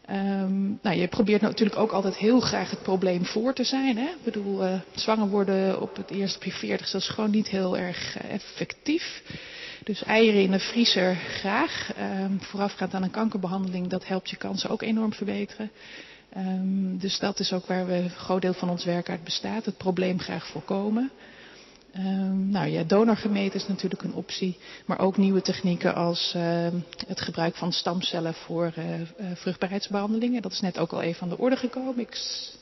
Um, nou, je probeert natuurlijk ook altijd heel graag het probleem voor te zijn. Hè? Ik bedoel, uh, zwanger worden op het eerste op je 40 dat is gewoon niet heel erg uh, effectief. Dus eieren in de vriezer graag. Um, voorafgaand aan een kankerbehandeling, dat helpt je kansen ook enorm verbeteren. Um, dus dat is ook waar we een groot deel van ons werk uit bestaat. Het probleem graag voorkomen. Um, nou ja, donorgemeten is natuurlijk een optie. Maar ook nieuwe technieken als uh, het gebruik van stamcellen voor uh, uh, vruchtbaarheidsbehandelingen. Dat is net ook al even aan de orde gekomen. Ik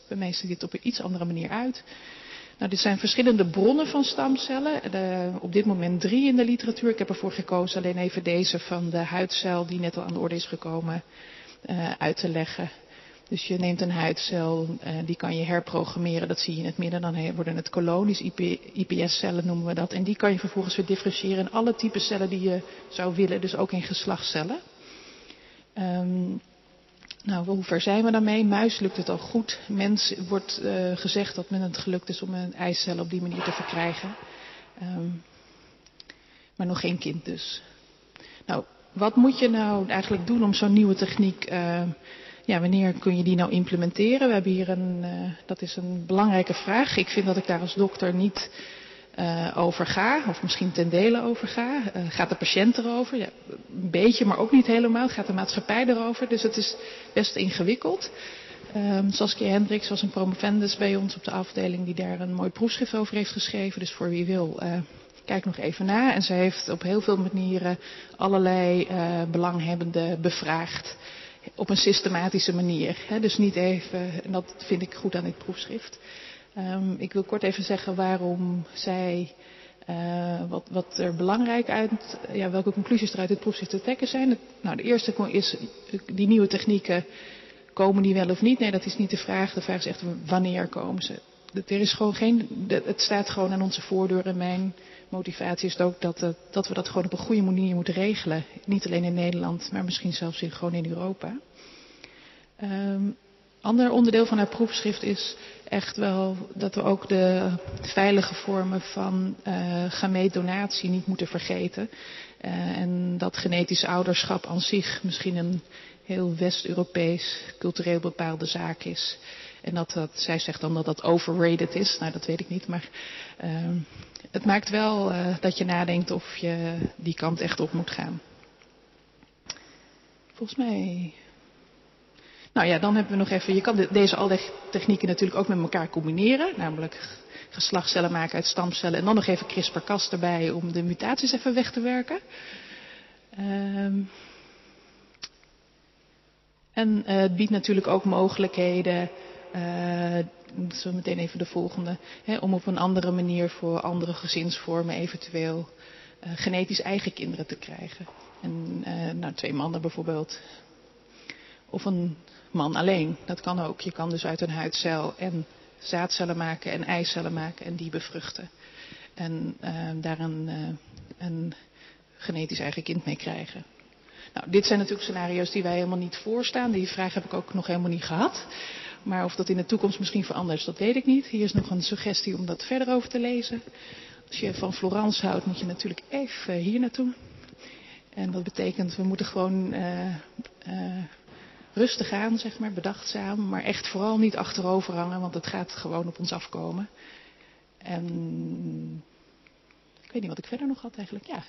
bemeester dit op een iets andere manier uit. Nou, dit zijn verschillende bronnen van stamcellen. De, op dit moment drie in de literatuur. Ik heb ervoor gekozen alleen even deze van de huidcel die net al aan de orde is gekomen uit te leggen. Dus je neemt een huidcel, uh, die kan je herprogrammeren, dat zie je in het midden. Dan worden het kolonisch IP, IPS-cellen noemen we dat. En die kan je vervolgens weer differentiëren in alle typen cellen die je zou willen, dus ook in geslachtscellen. Um, nou, hoe ver zijn we daarmee? Muis lukt het al goed. Mens wordt uh, gezegd dat men het gelukt is om een eicel op die manier te verkrijgen. Um, maar nog geen kind dus. Nou, wat moet je nou eigenlijk doen om zo'n nieuwe techniek uh, ja, wanneer kun je die nou implementeren? We hebben hier een, uh, dat is een belangrijke vraag. Ik vind dat ik daar als dokter niet uh, overga, of misschien ten dele overga. Uh, gaat de patiënt erover? Ja, een beetje, maar ook niet helemaal. Gaat de maatschappij erover? Dus het is best ingewikkeld. Um, Saskia Hendricks was een promovendus bij ons op de afdeling die daar een mooi proefschrift over heeft geschreven. Dus voor wie wil, kijk nog even na. En ze heeft op heel veel manieren allerlei belanghebbenden bevraagd. Op een systematische manier. Hè? Dus niet even, en dat vind ik goed aan dit proefschrift. Um, ik wil kort even zeggen waarom zij, uh, wat, wat, er belangrijk uit, ja, welke conclusies er uit dit proefschrift te trekken zijn. nou, de eerste is, die nieuwe technieken, komen die wel of niet? Nee, dat is niet de vraag. De vraag is echt, wanneer komen ze? Er is gewoon geen, het staat gewoon aan onze voordeur en mijn motivatie is ook dat, dat we dat gewoon op een goede manier moeten regelen. Niet alleen in Nederland, maar misschien zelfs in, gewoon in Europa. Um, ander onderdeel van haar proefschrift is echt wel dat we ook de veilige vormen van uh, niet moeten vergeten. Uh, en dat genetisch ouderschap aan zich misschien een heel West-Europees cultureel bepaalde zaak is. En dat dat, zij zegt dan dat dat overrated is. Nou, dat weet ik niet. Maar uh, het maakt wel uh, dat je nadenkt of je die kant echt op moet gaan. Volgens mij nou ja, dan hebben we nog even, je kan deze al technieken natuurlijk ook met elkaar combineren. Namelijk geslachtscellen maken uit stamcellen. En dan nog even CRISPR-Cas erbij om de mutaties even weg te werken. Um, en uh, het biedt natuurlijk ook mogelijkheden, uh, zo meteen even de volgende, hè, om op een andere manier voor andere gezinsvormen eventueel uh, genetisch eigen kinderen te krijgen. En nou, twee mannen bijvoorbeeld. Of een man alleen. Dat kan ook. Je kan dus uit een huidcel en zaadcellen maken en eicellen maken en die bevruchten. En uh, daar een, een genetisch eigen kind mee krijgen. Nou, dit zijn natuurlijk scenario's die wij helemaal niet voorstaan. Die vraag heb ik ook nog helemaal niet gehad. Maar of dat in de toekomst misschien verandert, dat weet ik niet. Hier is nog een suggestie om dat verder over te lezen. Als je van Florence houdt, moet je natuurlijk even hier naartoe. En dat betekent, we moeten gewoon uh, uh, rustig aan, zeg maar, bedachtzaam, maar echt vooral niet achterover hangen, want het gaat gewoon op ons afkomen. En ik weet niet wat ik verder nog had eigenlijk. Ja,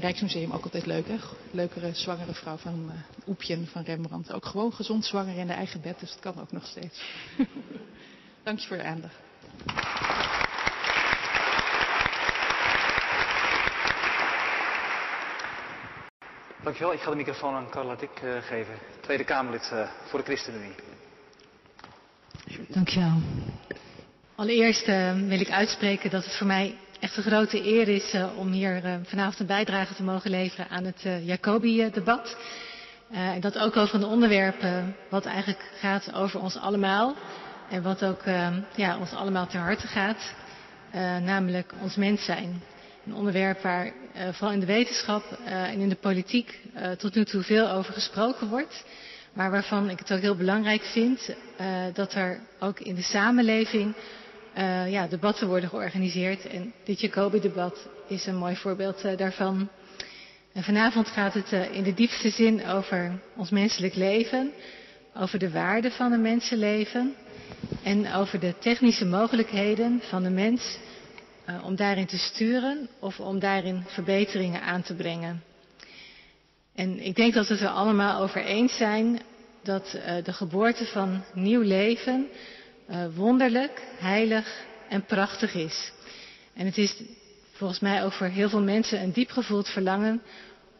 Rijksmuseum ook altijd leuk, hè? Leukere zwangere vrouw van uh, Oepjen van Rembrandt. Ook gewoon gezond zwanger in de eigen bed, dus dat kan ook nog steeds. Dank je voor de aandacht. Dankjewel. Ik ga de microfoon aan Carla Dik uh, geven, Tweede Kamerlid uh, voor de ChristenUnie. Dankjewel. Allereerst uh, wil ik uitspreken dat het voor mij echt een grote eer is om hier vanavond een bijdrage te mogen leveren aan het Jacobi-debat. en dat ook over een onderwerp wat eigenlijk gaat over ons allemaal. En wat ook ja, ons allemaal ter harte gaat. namelijk ons mens zijn. Een onderwerp waar vooral in de wetenschap en in de politiek tot nu toe veel over gesproken wordt. Maar waarvan ik het ook heel belangrijk vind dat er ook in de samenleving ja, debatten worden georganiseerd. En dit Jacobi-debat is een mooi voorbeeld daarvan. En vanavond gaat het in de diepste zin over ons menselijk leven, over de waarde van een mensenleven en over de technische mogelijkheden van de mens om daarin te sturen of om daarin verbeteringen aan te brengen. En ik denk dat we het er allemaal over eens zijn dat de geboorte van nieuw leven wonderlijk, heilig en prachtig is. En het is volgens mij ook voor heel veel mensen een diep gevoeld verlangen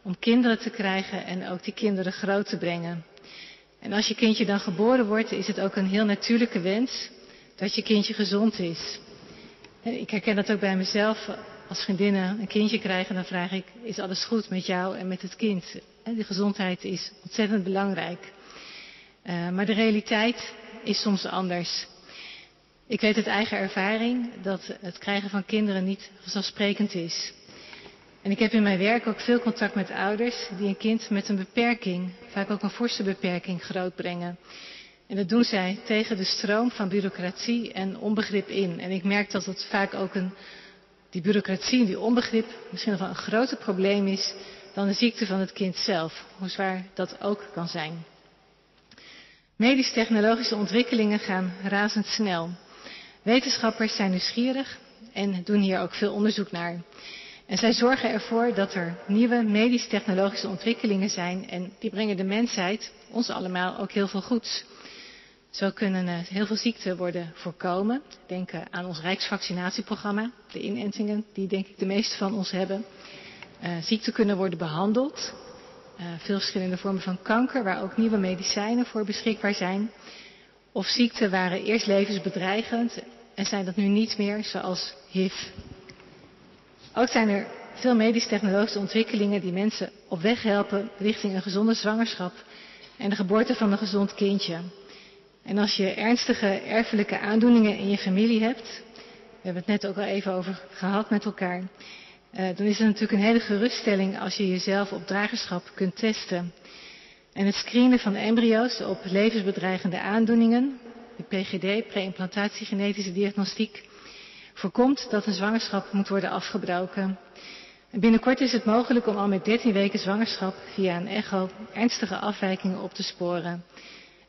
om kinderen te krijgen en ook die kinderen groot te brengen. En als je kindje dan geboren wordt, is het ook een heel natuurlijke wens dat je kindje gezond is. Ik herken dat ook bij mezelf. Als vriendinnen een kindje krijgen, dan vraag ik, is alles goed met jou en met het kind? De gezondheid is ontzettend belangrijk. Maar de realiteit is soms anders. Ik weet uit eigen ervaring dat het krijgen van kinderen niet vanzelfsprekend is. En ik heb in mijn werk ook veel contact met ouders die een kind met een beperking, vaak ook een forse beperking, grootbrengen. En dat doen zij tegen de stroom van bureaucratie en onbegrip in. En ik merk dat het vaak ook een, die bureaucratie en die onbegrip misschien nog wel een groter probleem is dan de ziekte van het kind zelf, hoe zwaar dat ook kan zijn. Medisch-technologische ontwikkelingen gaan razendsnel. Wetenschappers zijn nieuwsgierig en doen hier ook veel onderzoek naar. En zij zorgen ervoor dat er nieuwe medisch-technologische ontwikkelingen zijn en die brengen de mensheid, ons allemaal, ook heel veel goeds. Zo kunnen uh, heel veel ziekten worden voorkomen. Denk aan ons Rijksvaccinatieprogramma, de inentingen die denk ik de meeste van ons hebben. Uh, ziekten kunnen worden behandeld. Veel verschillende vormen van kanker, waar ook nieuwe medicijnen voor beschikbaar zijn. Of ziekten waren eerst levensbedreigend en zijn dat nu niet meer, zoals HIV. Ook zijn er veel medisch-technologische ontwikkelingen die mensen op weg helpen richting een gezonde zwangerschap en de geboorte van een gezond kindje. En als je ernstige erfelijke aandoeningen in je familie hebt, we hebben het net ook al even over gehad met elkaar, uh, dan is het natuurlijk een hele geruststelling als je jezelf op dragerschap kunt testen. En het screenen van embryo's op levensbedreigende aandoeningen, de PGD, pre-implantatiegenetische diagnostiek, voorkomt dat een zwangerschap moet worden afgebroken. En binnenkort is het mogelijk om al met 13 weken zwangerschap via een echo ernstige afwijkingen op te sporen.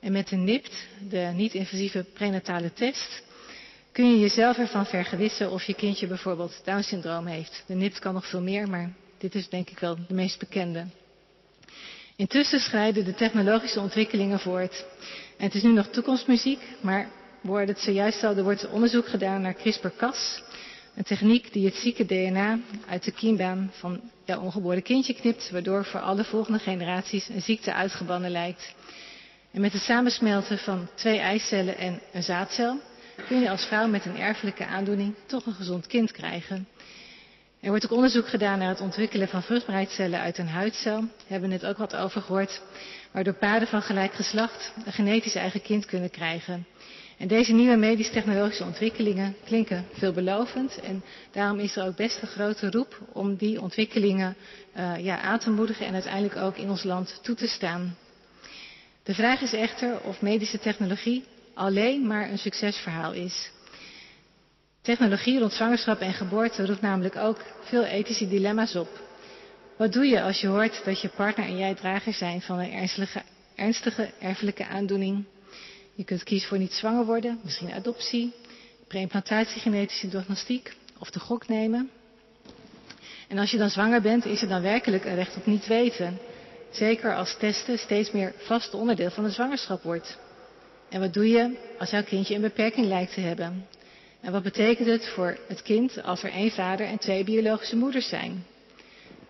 En met de NIPT, de niet-invasieve prenatale test, kun je jezelf ervan vergewissen of je kindje bijvoorbeeld Down-syndroom heeft. De NIPT kan nog veel meer, maar dit is denk ik wel de meest bekende. Intussen schrijden de technologische ontwikkelingen voort. Het is nu nog toekomstmuziek, maar we het zojuist al, er wordt onderzoek gedaan naar CRISPR-Cas. Een techniek die het zieke DNA uit de kiembaan van jouw ongeboren kindje knipt, waardoor voor alle volgende generaties een ziekte uitgebannen lijkt. En met het samensmelten van twee eicellen en een zaadcel kun je als vrouw met een erfelijke aandoening toch een gezond kind krijgen. Er wordt ook onderzoek gedaan naar het ontwikkelen van vruchtbaarheidscellen uit een huidcel. Daar hebben we net ook wat over gehoord. Waardoor paarden van gelijk geslacht een genetisch eigen kind kunnen krijgen. En deze nieuwe medisch-technologische ontwikkelingen klinken veelbelovend. En daarom is er ook best een grote roep om die ontwikkelingen uh, ja, aan te moedigen en uiteindelijk ook in ons land toe te staan. De vraag is echter of medische technologie alleen maar een succesverhaal is. Technologie rond zwangerschap en geboorte roept namelijk ook veel ethische dilemma's op. Wat doe je als je hoort dat je partner en jij drager zijn van een ernstige, erfelijke aandoening? Je kunt kiezen voor niet zwanger worden, misschien adoptie, preimplantatie, genetische diagnostiek of de gok nemen. En als je dan zwanger bent, is er dan werkelijk een recht op niet weten. Zeker als testen steeds meer vast onderdeel van de zwangerschap wordt. En wat doe je als jouw kindje een beperking lijkt te hebben? En wat betekent het voor het kind als er één vader en twee biologische moeders zijn?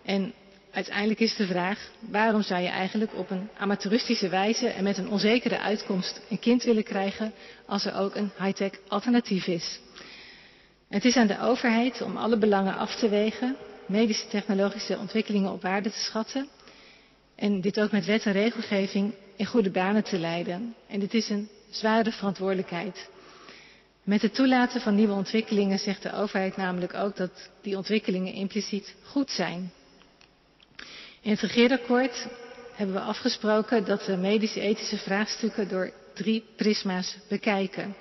En uiteindelijk is de vraag, waarom zou je eigenlijk op een amateuristische wijze en met een onzekere uitkomst een kind willen krijgen als er ook een high-tech alternatief is? Het is aan de overheid om alle belangen af te wegen, medische technologische ontwikkelingen op waarde te schatten en dit ook met wet en regelgeving in goede banen te leiden. En dit is een zware verantwoordelijkheid. Met het toelaten van nieuwe ontwikkelingen zegt de overheid namelijk ook dat die ontwikkelingen impliciet goed zijn. In het regeerakkoord hebben we afgesproken dat we medische ethische vraagstukken door drie prisma's bekijken.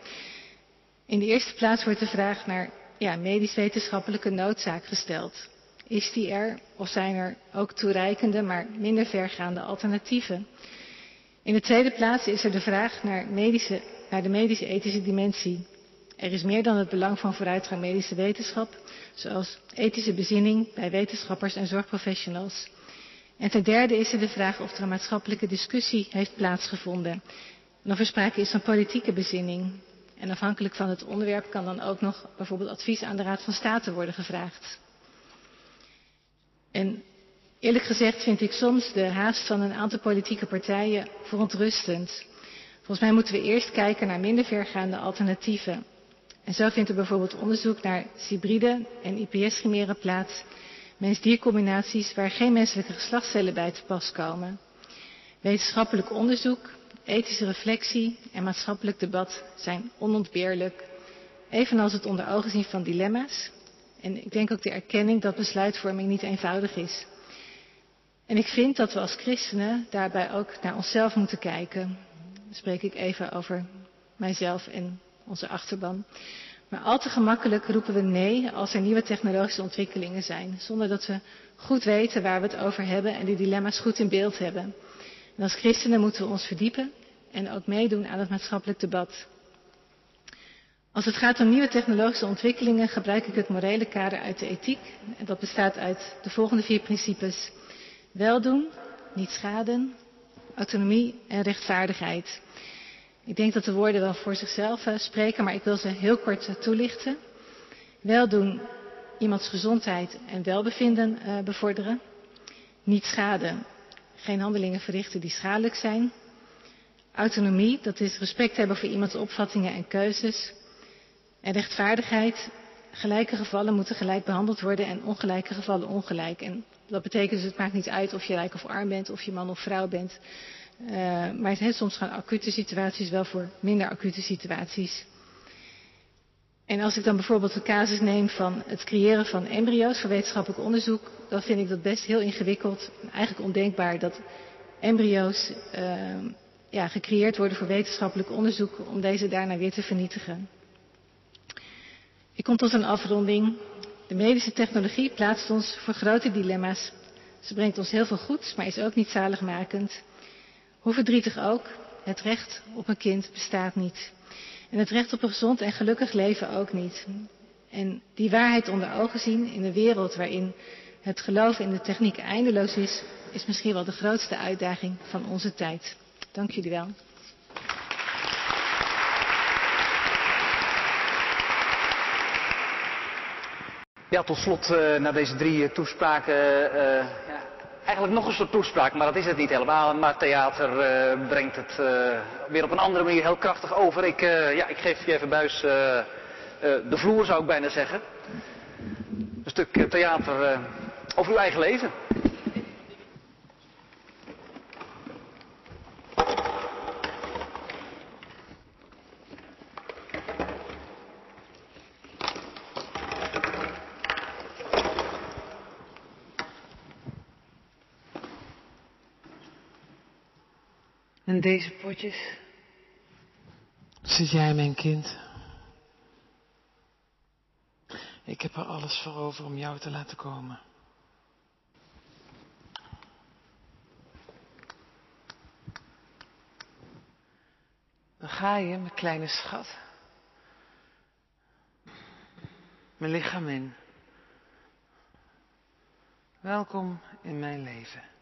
In de eerste plaats wordt de vraag naar ja, medisch-wetenschappelijke noodzaak gesteld. Is die er of zijn er ook toereikende, maar minder vergaande alternatieven? In de tweede plaats is er de vraag naar, medische, naar de medische ethische dimensie. Er is meer dan het belang van vooruitgang medische wetenschap, zoals ethische bezinning bij wetenschappers en zorgprofessionals. En ten derde is er de vraag of er een maatschappelijke discussie heeft plaatsgevonden. En of er sprake is van politieke bezinning. En afhankelijk van het onderwerp kan dan ook nog bijvoorbeeld advies aan de Raad van State worden gevraagd. En eerlijk gezegd vind ik soms de haast van een aantal politieke partijen verontrustend. Volgens mij moeten we eerst kijken naar minder vergaande alternatieven. En zo vindt er bijvoorbeeld onderzoek naar hybride en IPS-chimeren plaats, mens-diercombinaties waar geen menselijke geslachtscellen bij te pas komen. Wetenschappelijk onderzoek, ethische reflectie en maatschappelijk debat zijn onontbeerlijk, evenals het onder ogen zien van dilemma's. En ik denk ook de erkenning dat besluitvorming niet eenvoudig is. En ik vind dat we als christenen daarbij ook naar onszelf moeten kijken. Dan spreek ik even over mijzelf en onze achterban. Maar al te gemakkelijk roepen we nee als er nieuwe technologische ontwikkelingen zijn, zonder dat we goed weten waar we het over hebben en die dilemma's goed in beeld hebben. En als christenen moeten we ons verdiepen en ook meedoen aan het maatschappelijk debat. Als het gaat om nieuwe technologische ontwikkelingen gebruik ik het morele kader uit de ethiek. En dat bestaat uit de volgende vier principes. Weldoen, niet schaden, autonomie en rechtvaardigheid. Ik denk dat de woorden wel voor zichzelf uh, spreken, maar ik wil ze heel kort uh, toelichten. Weldoen, iemands gezondheid en welbevinden uh, bevorderen. Niet schaden, geen handelingen verrichten die schadelijk zijn. Autonomie, dat is respect hebben voor iemands opvattingen en keuzes. En rechtvaardigheid, gelijke gevallen moeten gelijk behandeld worden en ongelijke gevallen ongelijk. En dat betekent dus, het maakt niet uit of je rijk of arm bent, of je man of vrouw bent. Uh, maar het heeft soms gaan acute situaties wel voor minder acute situaties. En als ik dan bijvoorbeeld de casus neem van het creëren van embryo's voor wetenschappelijk onderzoek, dan vind ik dat best heel ingewikkeld. Eigenlijk ondenkbaar dat embryo's uh, ja, gecreëerd worden voor wetenschappelijk onderzoek om deze daarna weer te vernietigen. Ik kom tot een afronding. De medische technologie plaatst ons voor grote dilemma's. Ze brengt ons heel veel goeds, maar is ook niet zaligmakend. Hoe verdrietig ook, het recht op een kind bestaat niet. En het recht op een gezond en gelukkig leven ook niet. En die waarheid onder ogen zien in een wereld waarin het geloof in de techniek eindeloos is, is misschien wel de grootste uitdaging van onze tijd. Dank jullie wel. Ja, tot slot uh, na deze drie uh, toespraken, uh, ja, eigenlijk nog een soort toespraak, maar dat is het niet helemaal. Maar theater brengt het weer op een andere manier heel krachtig over. Ik, ja, ik geef je even buis de vloer, zou ik bijna zeggen. Een stuk theater over uw eigen leven. En deze potjes? Zit jij mijn kind? Ik heb er alles voor over om jou te laten komen. Dan ga je, mijn kleine schat. Mijn lichaam in. Welkom in mijn leven.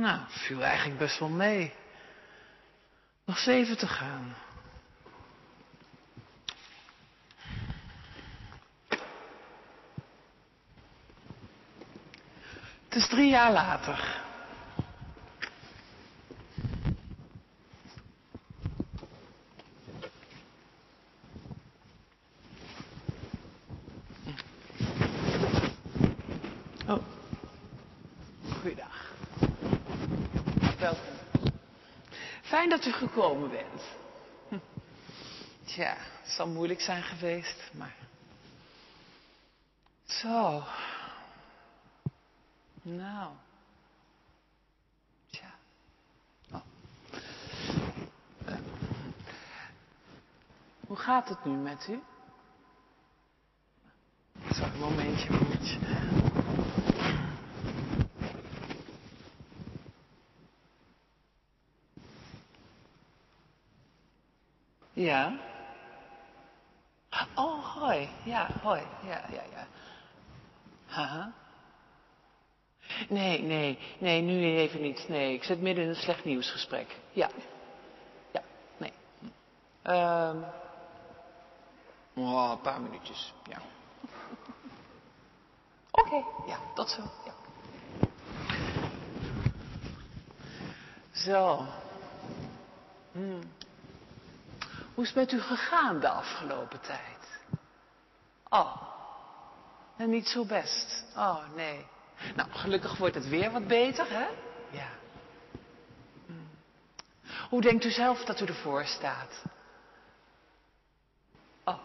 Nou, viel eigenlijk best wel mee. Nog zeven te gaan. Het is drie jaar later. Oh. Goeiedag. Welkom. Fijn dat u gekomen bent. Hm. Tja, het zal moeilijk zijn geweest, maar. Zo. Nou. Tja. Oh. Uh. Hoe gaat het nu met u? Zo, een momentje, momentje. Ja. Oh, hoi. Ja, hoi. Ja, ja, ja. Haha. Nee, nee, nee, nu even niet. Nee, ik zit midden in een slecht nieuwsgesprek. Ja. Ja, nee. Um. Oh, een paar minuutjes, ja. Oké, okay. ja, tot zo. Ja. Zo. Hmm. Hoe is het met u gegaan de afgelopen tijd? Oh, en niet zo best. Oh, nee. Nou, gelukkig wordt het weer wat beter, hè? Ja. Hm. Hoe denkt u zelf dat u ervoor staat? Oh.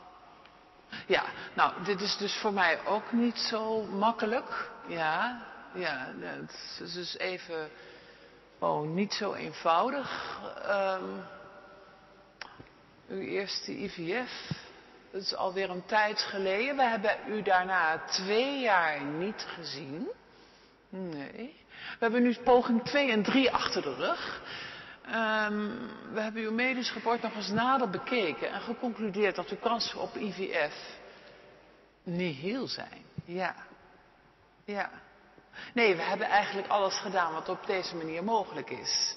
Ja, nou, dit is dus voor mij ook niet zo makkelijk. Ja, ja, het is dus even, oh, niet zo eenvoudig. Um, uw eerste IVF. Dat is alweer een tijd geleden. We hebben u daarna twee jaar niet gezien. Nee. We hebben nu poging 2 en 3 achter de rug. Ehm, we hebben uw medisch rapport nog eens nader bekeken en geconcludeerd dat uw kansen op IVF niet heel zijn. Ja. Ja. Nee, we hebben eigenlijk alles gedaan wat op deze manier mogelijk is.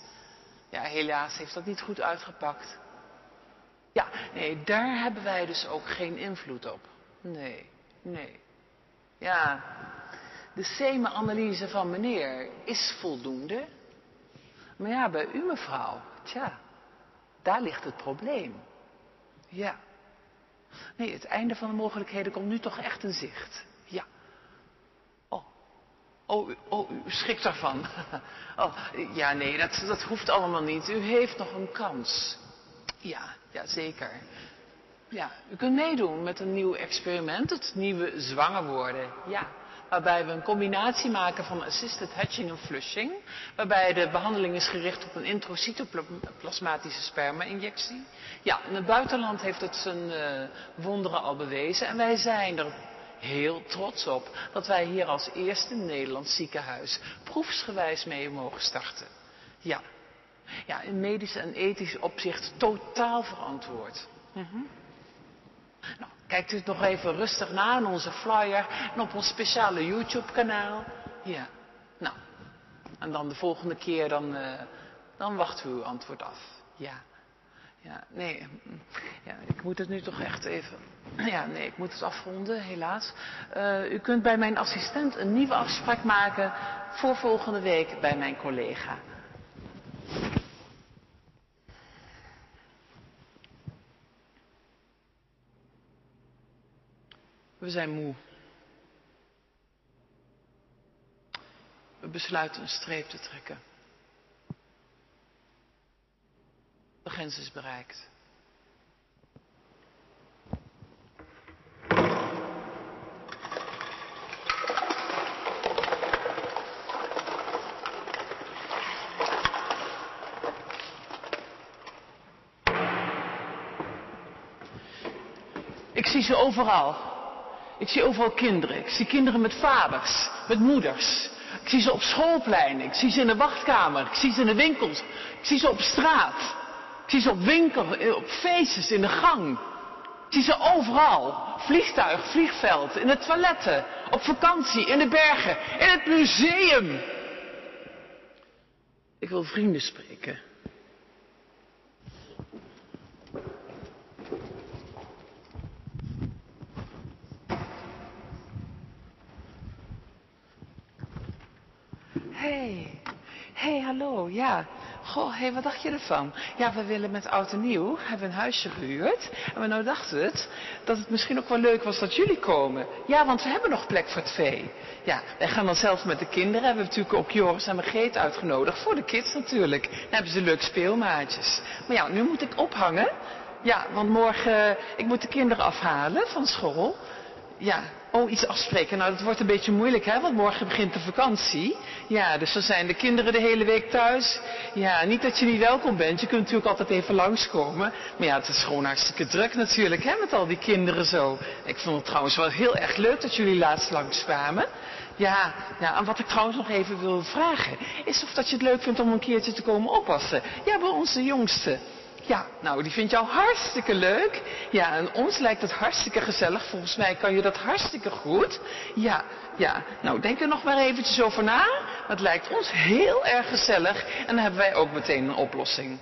Ja, helaas heeft dat niet goed uitgepakt. Ja, nee, daar hebben wij dus ook geen invloed op. Nee, nee. Ja, de semenanalyse van meneer is voldoende. Maar ja, bij u mevrouw, tja, daar ligt het probleem. Ja. Nee, het einde van de mogelijkheden komt nu toch echt in zicht. Ja. Oh, oh, oh u schrikt daarvan. Oh, ja, nee, dat, dat hoeft allemaal niet. U heeft nog een kans. Ja, ja, zeker. Ja, u kunt meedoen met een nieuw experiment, het nieuwe zwanger worden. Ja, waarbij we een combinatie maken van assisted hatching en flushing. Waarbij de behandeling is gericht op een introcytoplasmatische sperma-injectie. Ja, in het buitenland heeft het zijn uh, wonderen al bewezen. En wij zijn er heel trots op dat wij hier als eerste Nederlands ziekenhuis proefsgewijs mee mogen starten. Ja, ja in medisch en ethisch opzicht totaal verantwoord. Mm -hmm. Nou, kijkt u het nog even rustig na in onze flyer en op ons speciale YouTube-kanaal. Ja, nou. En dan de volgende keer, dan, uh, dan wachten we uw antwoord af. Ja. Ja, nee. Ja, ik moet het nu toch echt even. Ja, nee, ik moet het afronden, helaas. Uh, u kunt bij mijn assistent een nieuwe afspraak maken voor volgende week bij mijn collega. We zijn moe. We besluiten een streep te trekken. De grens is bereikt. Ik zie ze overal. Ik zie overal kinderen. Ik zie kinderen met vaders, met moeders. Ik zie ze op schoolpleinen. Ik zie ze in de wachtkamer. Ik zie ze in de winkels. Ik zie ze op straat. Ik zie ze op winkel, eh, op feestjes, in de gang. Ik zie ze overal. Vliegtuig, vliegveld, in de toiletten, op vakantie, in de bergen, in het museum. Ik wil vrienden spreken. Hey. hey, hallo, ja. Goh, hé, hey, wat dacht je ervan? Ja, we willen met oud en nieuw, hebben een huisje gehuurd. En we nou dachten het, dat het misschien ook wel leuk was dat jullie komen. Ja, want we hebben nog plek voor twee. Ja, wij gaan dan zelf met de kinderen. We hebben natuurlijk ook Joris en Margreet uitgenodigd. Voor de kids natuurlijk. Dan hebben ze leuk speelmaatjes. Maar ja, nu moet ik ophangen. Ja, want morgen, ik moet de kinderen afhalen van school. Ja, oh, iets afspreken. Nou, dat wordt een beetje moeilijk, hè, want morgen begint de vakantie. Ja, dus dan zijn de kinderen de hele week thuis. Ja, niet dat je niet welkom bent. Je kunt natuurlijk altijd even langskomen. Maar ja, het is gewoon hartstikke druk natuurlijk, hè, met al die kinderen zo. Ik vond het trouwens wel heel erg leuk dat jullie laatst langskwamen. Ja, ja, en wat ik trouwens nog even wil vragen, is of dat je het leuk vindt om een keertje te komen oppassen. Ja, bij onze jongste. Ja, nou, die vindt jou hartstikke leuk. Ja, en ons lijkt het hartstikke gezellig. Volgens mij kan je dat hartstikke goed. Ja, ja. Nou, denk er nog maar eventjes over na. Het lijkt ons heel erg gezellig. En dan hebben wij ook meteen een oplossing.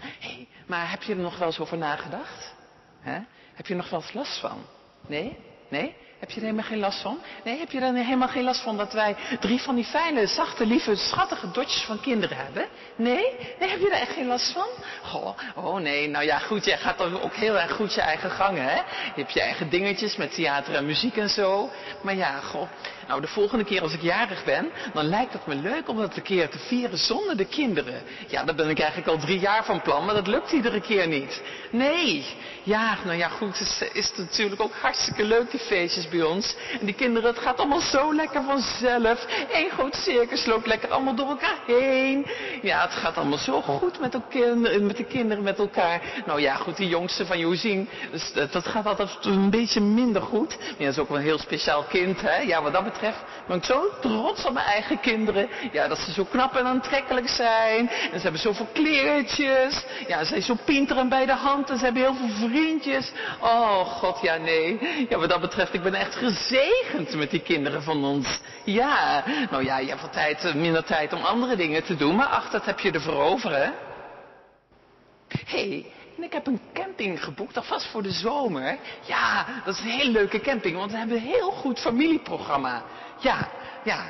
Hey, maar heb je er nog wel eens over nagedacht? He? Heb je er nog wel eens last van? Nee? Nee? Heb je er helemaal geen last van? Nee, heb je er helemaal geen last van dat wij drie van die fijne, zachte, lieve, schattige dotjes van kinderen hebben? Nee? Nee, heb je er echt geen last van? Goh, oh nee, nou ja, goed, jij gaat dan ook heel erg goed je eigen gangen, hè? Je hebt je eigen dingetjes met theater en muziek en zo. Maar ja, goh, nou de volgende keer als ik jarig ben, dan lijkt het me leuk om dat een keer te vieren zonder de kinderen. Ja, daar ben ik eigenlijk al drie jaar van plan, maar dat lukt iedere keer niet. Nee, ja, nou ja, goed, is, is natuurlijk ook hartstikke leuk die feestjes bij ons. En die kinderen, het gaat allemaal zo lekker vanzelf. Eén groot circus loopt lekker allemaal door elkaar heen. Ja, het gaat allemaal zo goed met, de, kinderen met elkaar. Nou ja, goed, die jongste van Jozien, dus dat, gaat altijd een beetje minder goed. Maar ja, dat is ook wel een heel speciaal kind, hè. Ja, wat dat betreft ben ik zo trots op mijn eigen kinderen. Ja, dat ze zo knap en aantrekkelijk zijn. En ze hebben zoveel kleertjes. Ja, ze zijn zo pinteren bij de hand. En ze hebben heel veel vriendjes. Oh, god, ja, nee. Ja, wat dat betreft, ik ben echt gezegend met die kinderen van ons. Ja, nou ja, je hebt wat tijd, eh, minder tijd om andere dingen te doen. Maar ach, dat heb je ervoor over, hè. Hé, hey, ik heb een camping geboekt, alvast voor de zomer. Ja, dat is een hele leuke camping, want we hebben een heel goed familieprogramma. Ja, ja.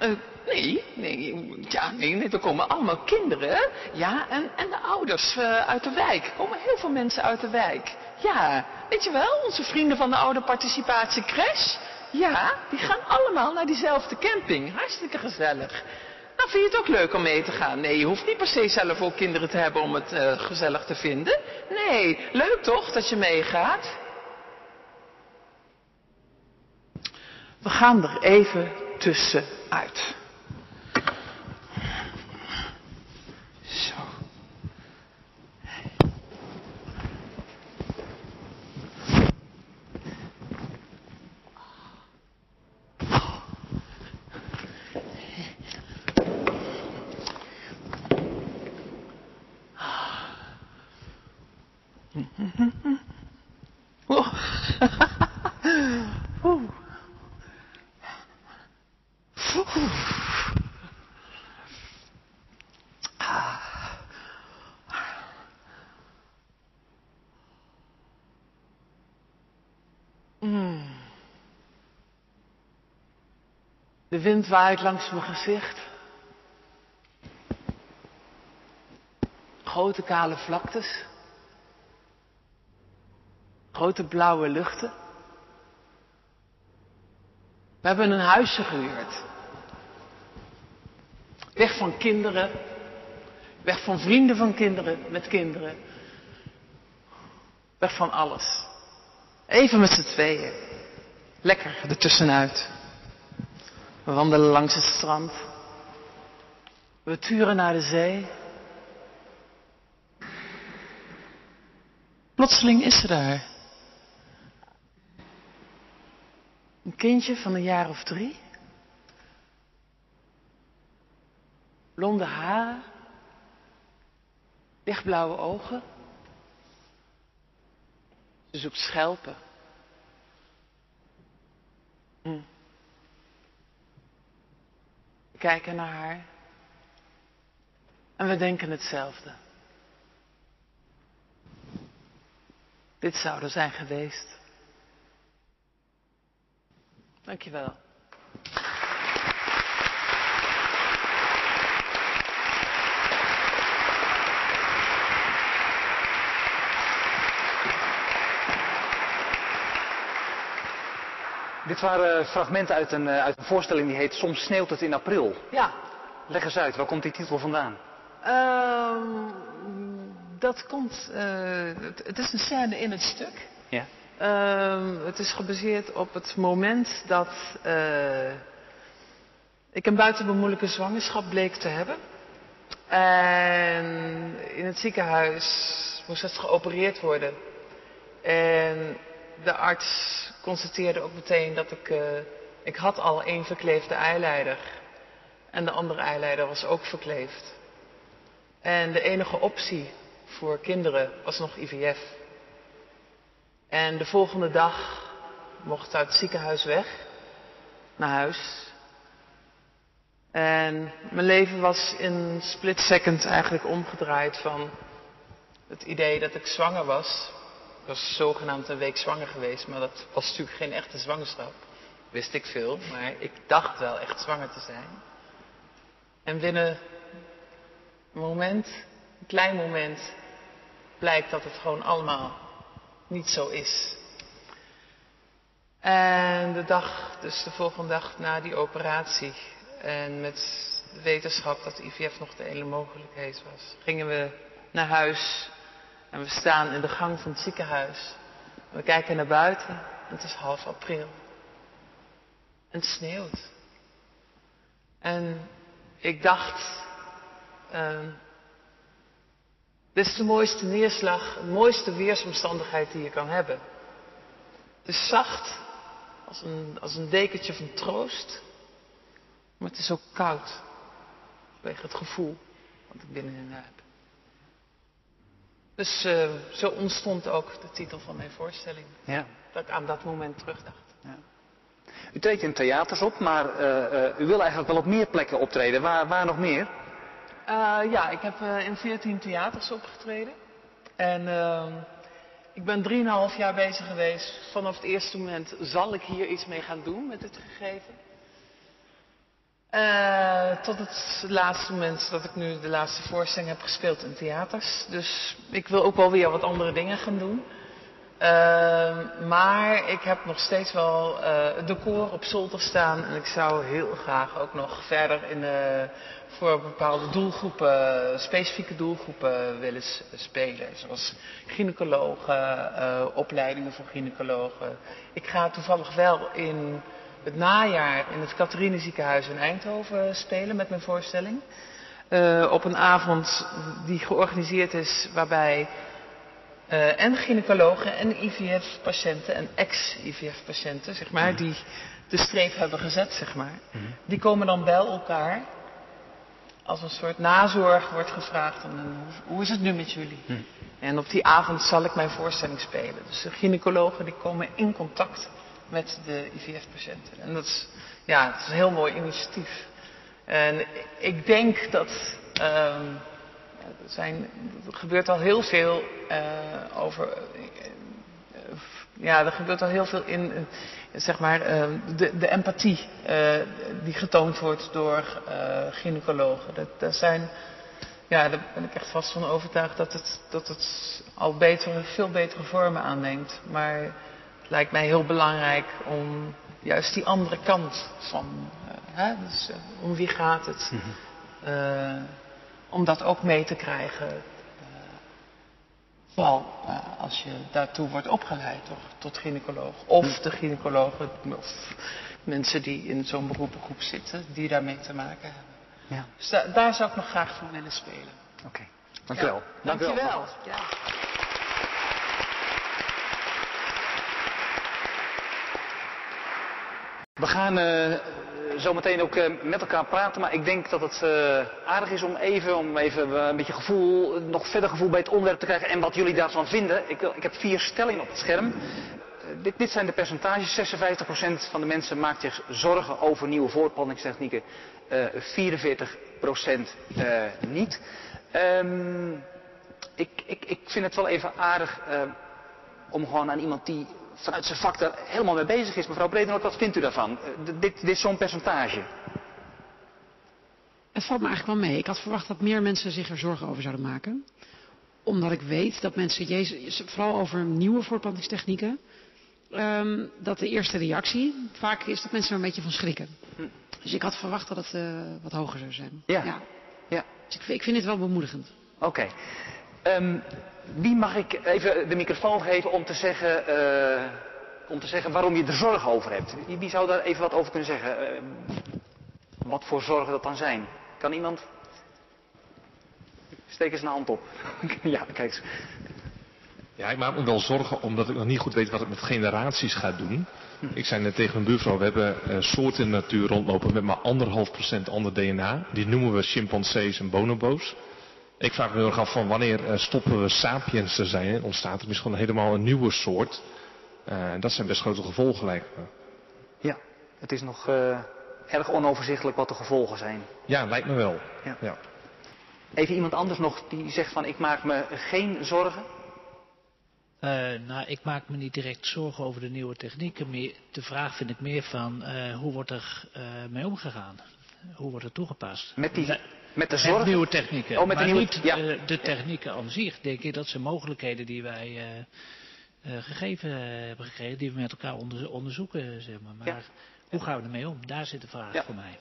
Uh, nee, nee, ja, nee, nee, er komen allemaal kinderen. Ja, en, en de ouders uh, uit de wijk. Er komen heel veel mensen uit de wijk. Ja, weet je wel, onze vrienden van de oude participatiecrash. Ja, die gaan allemaal naar diezelfde camping. Hartstikke gezellig. Nou, vind je het ook leuk om mee te gaan? Nee, je hoeft niet per se zelf ook kinderen te hebben om het uh, gezellig te vinden. Nee, leuk toch dat je meegaat? We gaan er even tussenuit. Zo. De wind waait langs mijn gezicht. Grote kale vlaktes. Grote blauwe luchten. We hebben een huisje gehuurd. Weg van kinderen. Weg van vrienden van kinderen met kinderen. Weg van alles. Even met z'n tweeën. Lekker ertussenuit. We wandelen langs het strand. We turen naar de zee. Plotseling is ze daar. Een kindje van een jaar of drie. Blonde haar. Lichtblauwe ogen. Ze zoekt schelpen. Hm. Kijken naar haar. En we denken hetzelfde. Dit zou er zijn geweest. Dankjewel. Dit waren fragmenten uit een, uit een voorstelling die heet Soms sneeuwt het in april. Ja. Leg eens uit, waar komt die titel vandaan? Uh, dat komt, uh, het, het, is een scène in het stuk. Ja. Uh, het is gebaseerd op het moment dat ik een buitenbemoeilijke zwangerschap bleek te hebben. En in het ziekenhuis moest het geopereerd worden. En de arts constateerde ook meteen dat ik, uh, ik had al één verkleefde eileider. En de andere eileider was ook verkleefd. En de enige optie voor kinderen was nog IVF. En de volgende dag mocht uit het ziekenhuis weg, naar huis. En mijn leven was in split second eigenlijk omgedraaid van het idee dat ik zwanger was, ik was zogenaamd een week zwanger geweest, maar dat was natuurlijk geen echte zwangerschap. Wist ik veel, maar ik dacht wel echt zwanger te zijn. En binnen een moment, een klein moment, blijkt dat het gewoon allemaal niet zo is. En de dag, dus de volgende dag na die operatie, en met de wetenschap dat IVF nog de enige mogelijkheid was, gingen we naar huis en we staan in de gang van het ziekenhuis. We kijken naar buiten. Het is half april. En het sneeuwt. En ik dacht, uh, dit is de mooiste neerslag, de mooiste weersomstandigheid die je kan hebben. Het is zacht, als een, als een dekentje van troost. Maar het is ook koud. Vanwege het gevoel wat ik binnenin heb. Dus uh, zo ontstond ook de titel van mijn voorstelling. Ja. Dat ik aan dat moment terugdacht. Ja. U treedt in theaters op, maar uh, uh, u wil eigenlijk wel op meer plekken optreden. Waar, waar nog meer? ja, ik heb in 14 theaters opgetreden. En ehm, ik ben 3,5 jaar bezig geweest. Vanaf het eerste moment zal ik hier iets mee gaan doen met dit gegeven. Uh, tot het laatste moment dat ik nu de laatste voorstelling heb gespeeld in theaters. Dus ik wil ook wel weer wat andere dingen gaan doen. Uh, maar ik heb nog steeds wel uh, het decor op zolder staan. En ik zou heel graag ook nog verder in, voor bepaalde doelgroepen, specifieke doelgroepen willen spelen. Zoals gynaecologen, opleidingen voor gynaecologen. Ik ga toevallig wel in het najaar in het Catharine ziekenhuis in Eindhoven spelen met mijn voorstelling. Uh, op een avond die georganiseerd is waarbij uh, en gynaecologen en IVF-patiënten en ex-IVF-patiënten, zeg maar, die de streep hebben gezet, zeg maar, mhm. die komen dan bij elkaar. Als een soort nazorg wordt gevraagd, en, hoe, hoe, is het nu met jullie? Mhm. En op die avond zal ik mijn voorstelling spelen. Dus de gynaecologen die komen in contact met de IVF-patiënten. En dat is, ja, het is een heel mooi initiatief. En ik denk dat um, er, zijn, gebeurt al heel veel uh, over. Uh, ja, er gebeurt al heel veel in, uh, zeg maar, de, de empathie die getoond wordt door gynaecologen. Dat, dat zijn, ja, daar ben ik echt vast van overtuigd dat het, dat het al betere, veel betere vormen aanneemt. Maar het lijkt mij heel belangrijk om juist die andere kant van, uh, hè, dus, uh, om wie gaat het, uh, om dat ook mee te krijgen. Vooral als je daartoe wordt opgeleid toch, tot gynaecoloog. Of de gynaecologen, of mensen die in zo'n beroepengroep zitten, die daarmee te maken hebben. Ja. Dus da daar zou ik nog graag voor willen spelen. Oké, okay. dank u wel. Ja. Dank, dank u wel. Ja. We gaan uh, zo meteen ook uh, met elkaar praten, maar ik denk dat het uh, aardig is om even, om even een beetje gevoel, nog verder gevoel bij het onderwerp te krijgen en wat jullie daarvan vinden. Ik, ik heb vier stellingen op het scherm. Dit, dit, zijn de percentages. 56% van de mensen maakt zich zorgen over nieuwe voortplantingstechnieken. 44% niet. Um, ik, ik, ik, vind het wel even aardig om gewoon aan iemand die vanuit zijn vak daar helemaal mee bezig is. Mevrouw Bredenoord, wat vindt u daarvan? Eh, dit, dit is zo'n percentage. Het valt me eigenlijk wel mee. Ik had verwacht dat meer mensen zich er zorgen over zouden maken. Omdat ik weet dat mensen, Jezus, vooral over nieuwe voortplantingstechnieken, um, dat de eerste reactie vaak is dat mensen er een beetje van schrikken. Hm. Dus ik had verwacht dat het uh, wat hoger zou zijn. Ja. ja. ja. Dus ik, ik, vind het wel bemoedigend. Oké. Okay. Um, wie mag ik even de microfoon geven om te zeggen, uh, om te zeggen waarom je er zorgen over hebt? Wie zou daar even wat over kunnen zeggen? Uh, wat voor zorgen dat dan zijn? Kan iemand? Steek eens een hand op. ja, kijk eens. Ja, ik maak me wel zorgen omdat ik nog niet goed weet wat het met generaties gaat doen. Ik zei net tegen mijn buurvrouw, we hebben uh, soorten in de natuur rondlopen met maar anderhalf procent ander DNA. Die noemen we chimpansees en bonobo's. Ik vraag me heel erg af van wanneer uh, stoppen we sapiens te zijn en ontstaat er misschien helemaal een nieuwe soort. Uh, dat zijn best grote gevolgen lijkt me. Ja, het is nog uh, erg onoverzichtelijk wat de gevolgen zijn. Ja, lijkt me wel. Ja. ja. Even iemand anders nog die zegt van ik maak me geen zorgen. nou, ik maak me niet direct zorgen over de nieuwe technieken. Meer, de vraag vind ik meer van hoe wordt er mee omgegaan? Hoe wordt het toegepast? Met die, met de zorg? Met nieuwe technieken. Oh, met maar de nieuwe, niet ja. de, de technieken aan zich. Denk ik dat zijn mogelijkheden die wij uh, uh, gegeven hebben gekregen, die we met elkaar onder, onderzoeken. Zeg maar. maar ja. hoe gaan we ermee om? Daar zit de vraag voor mij.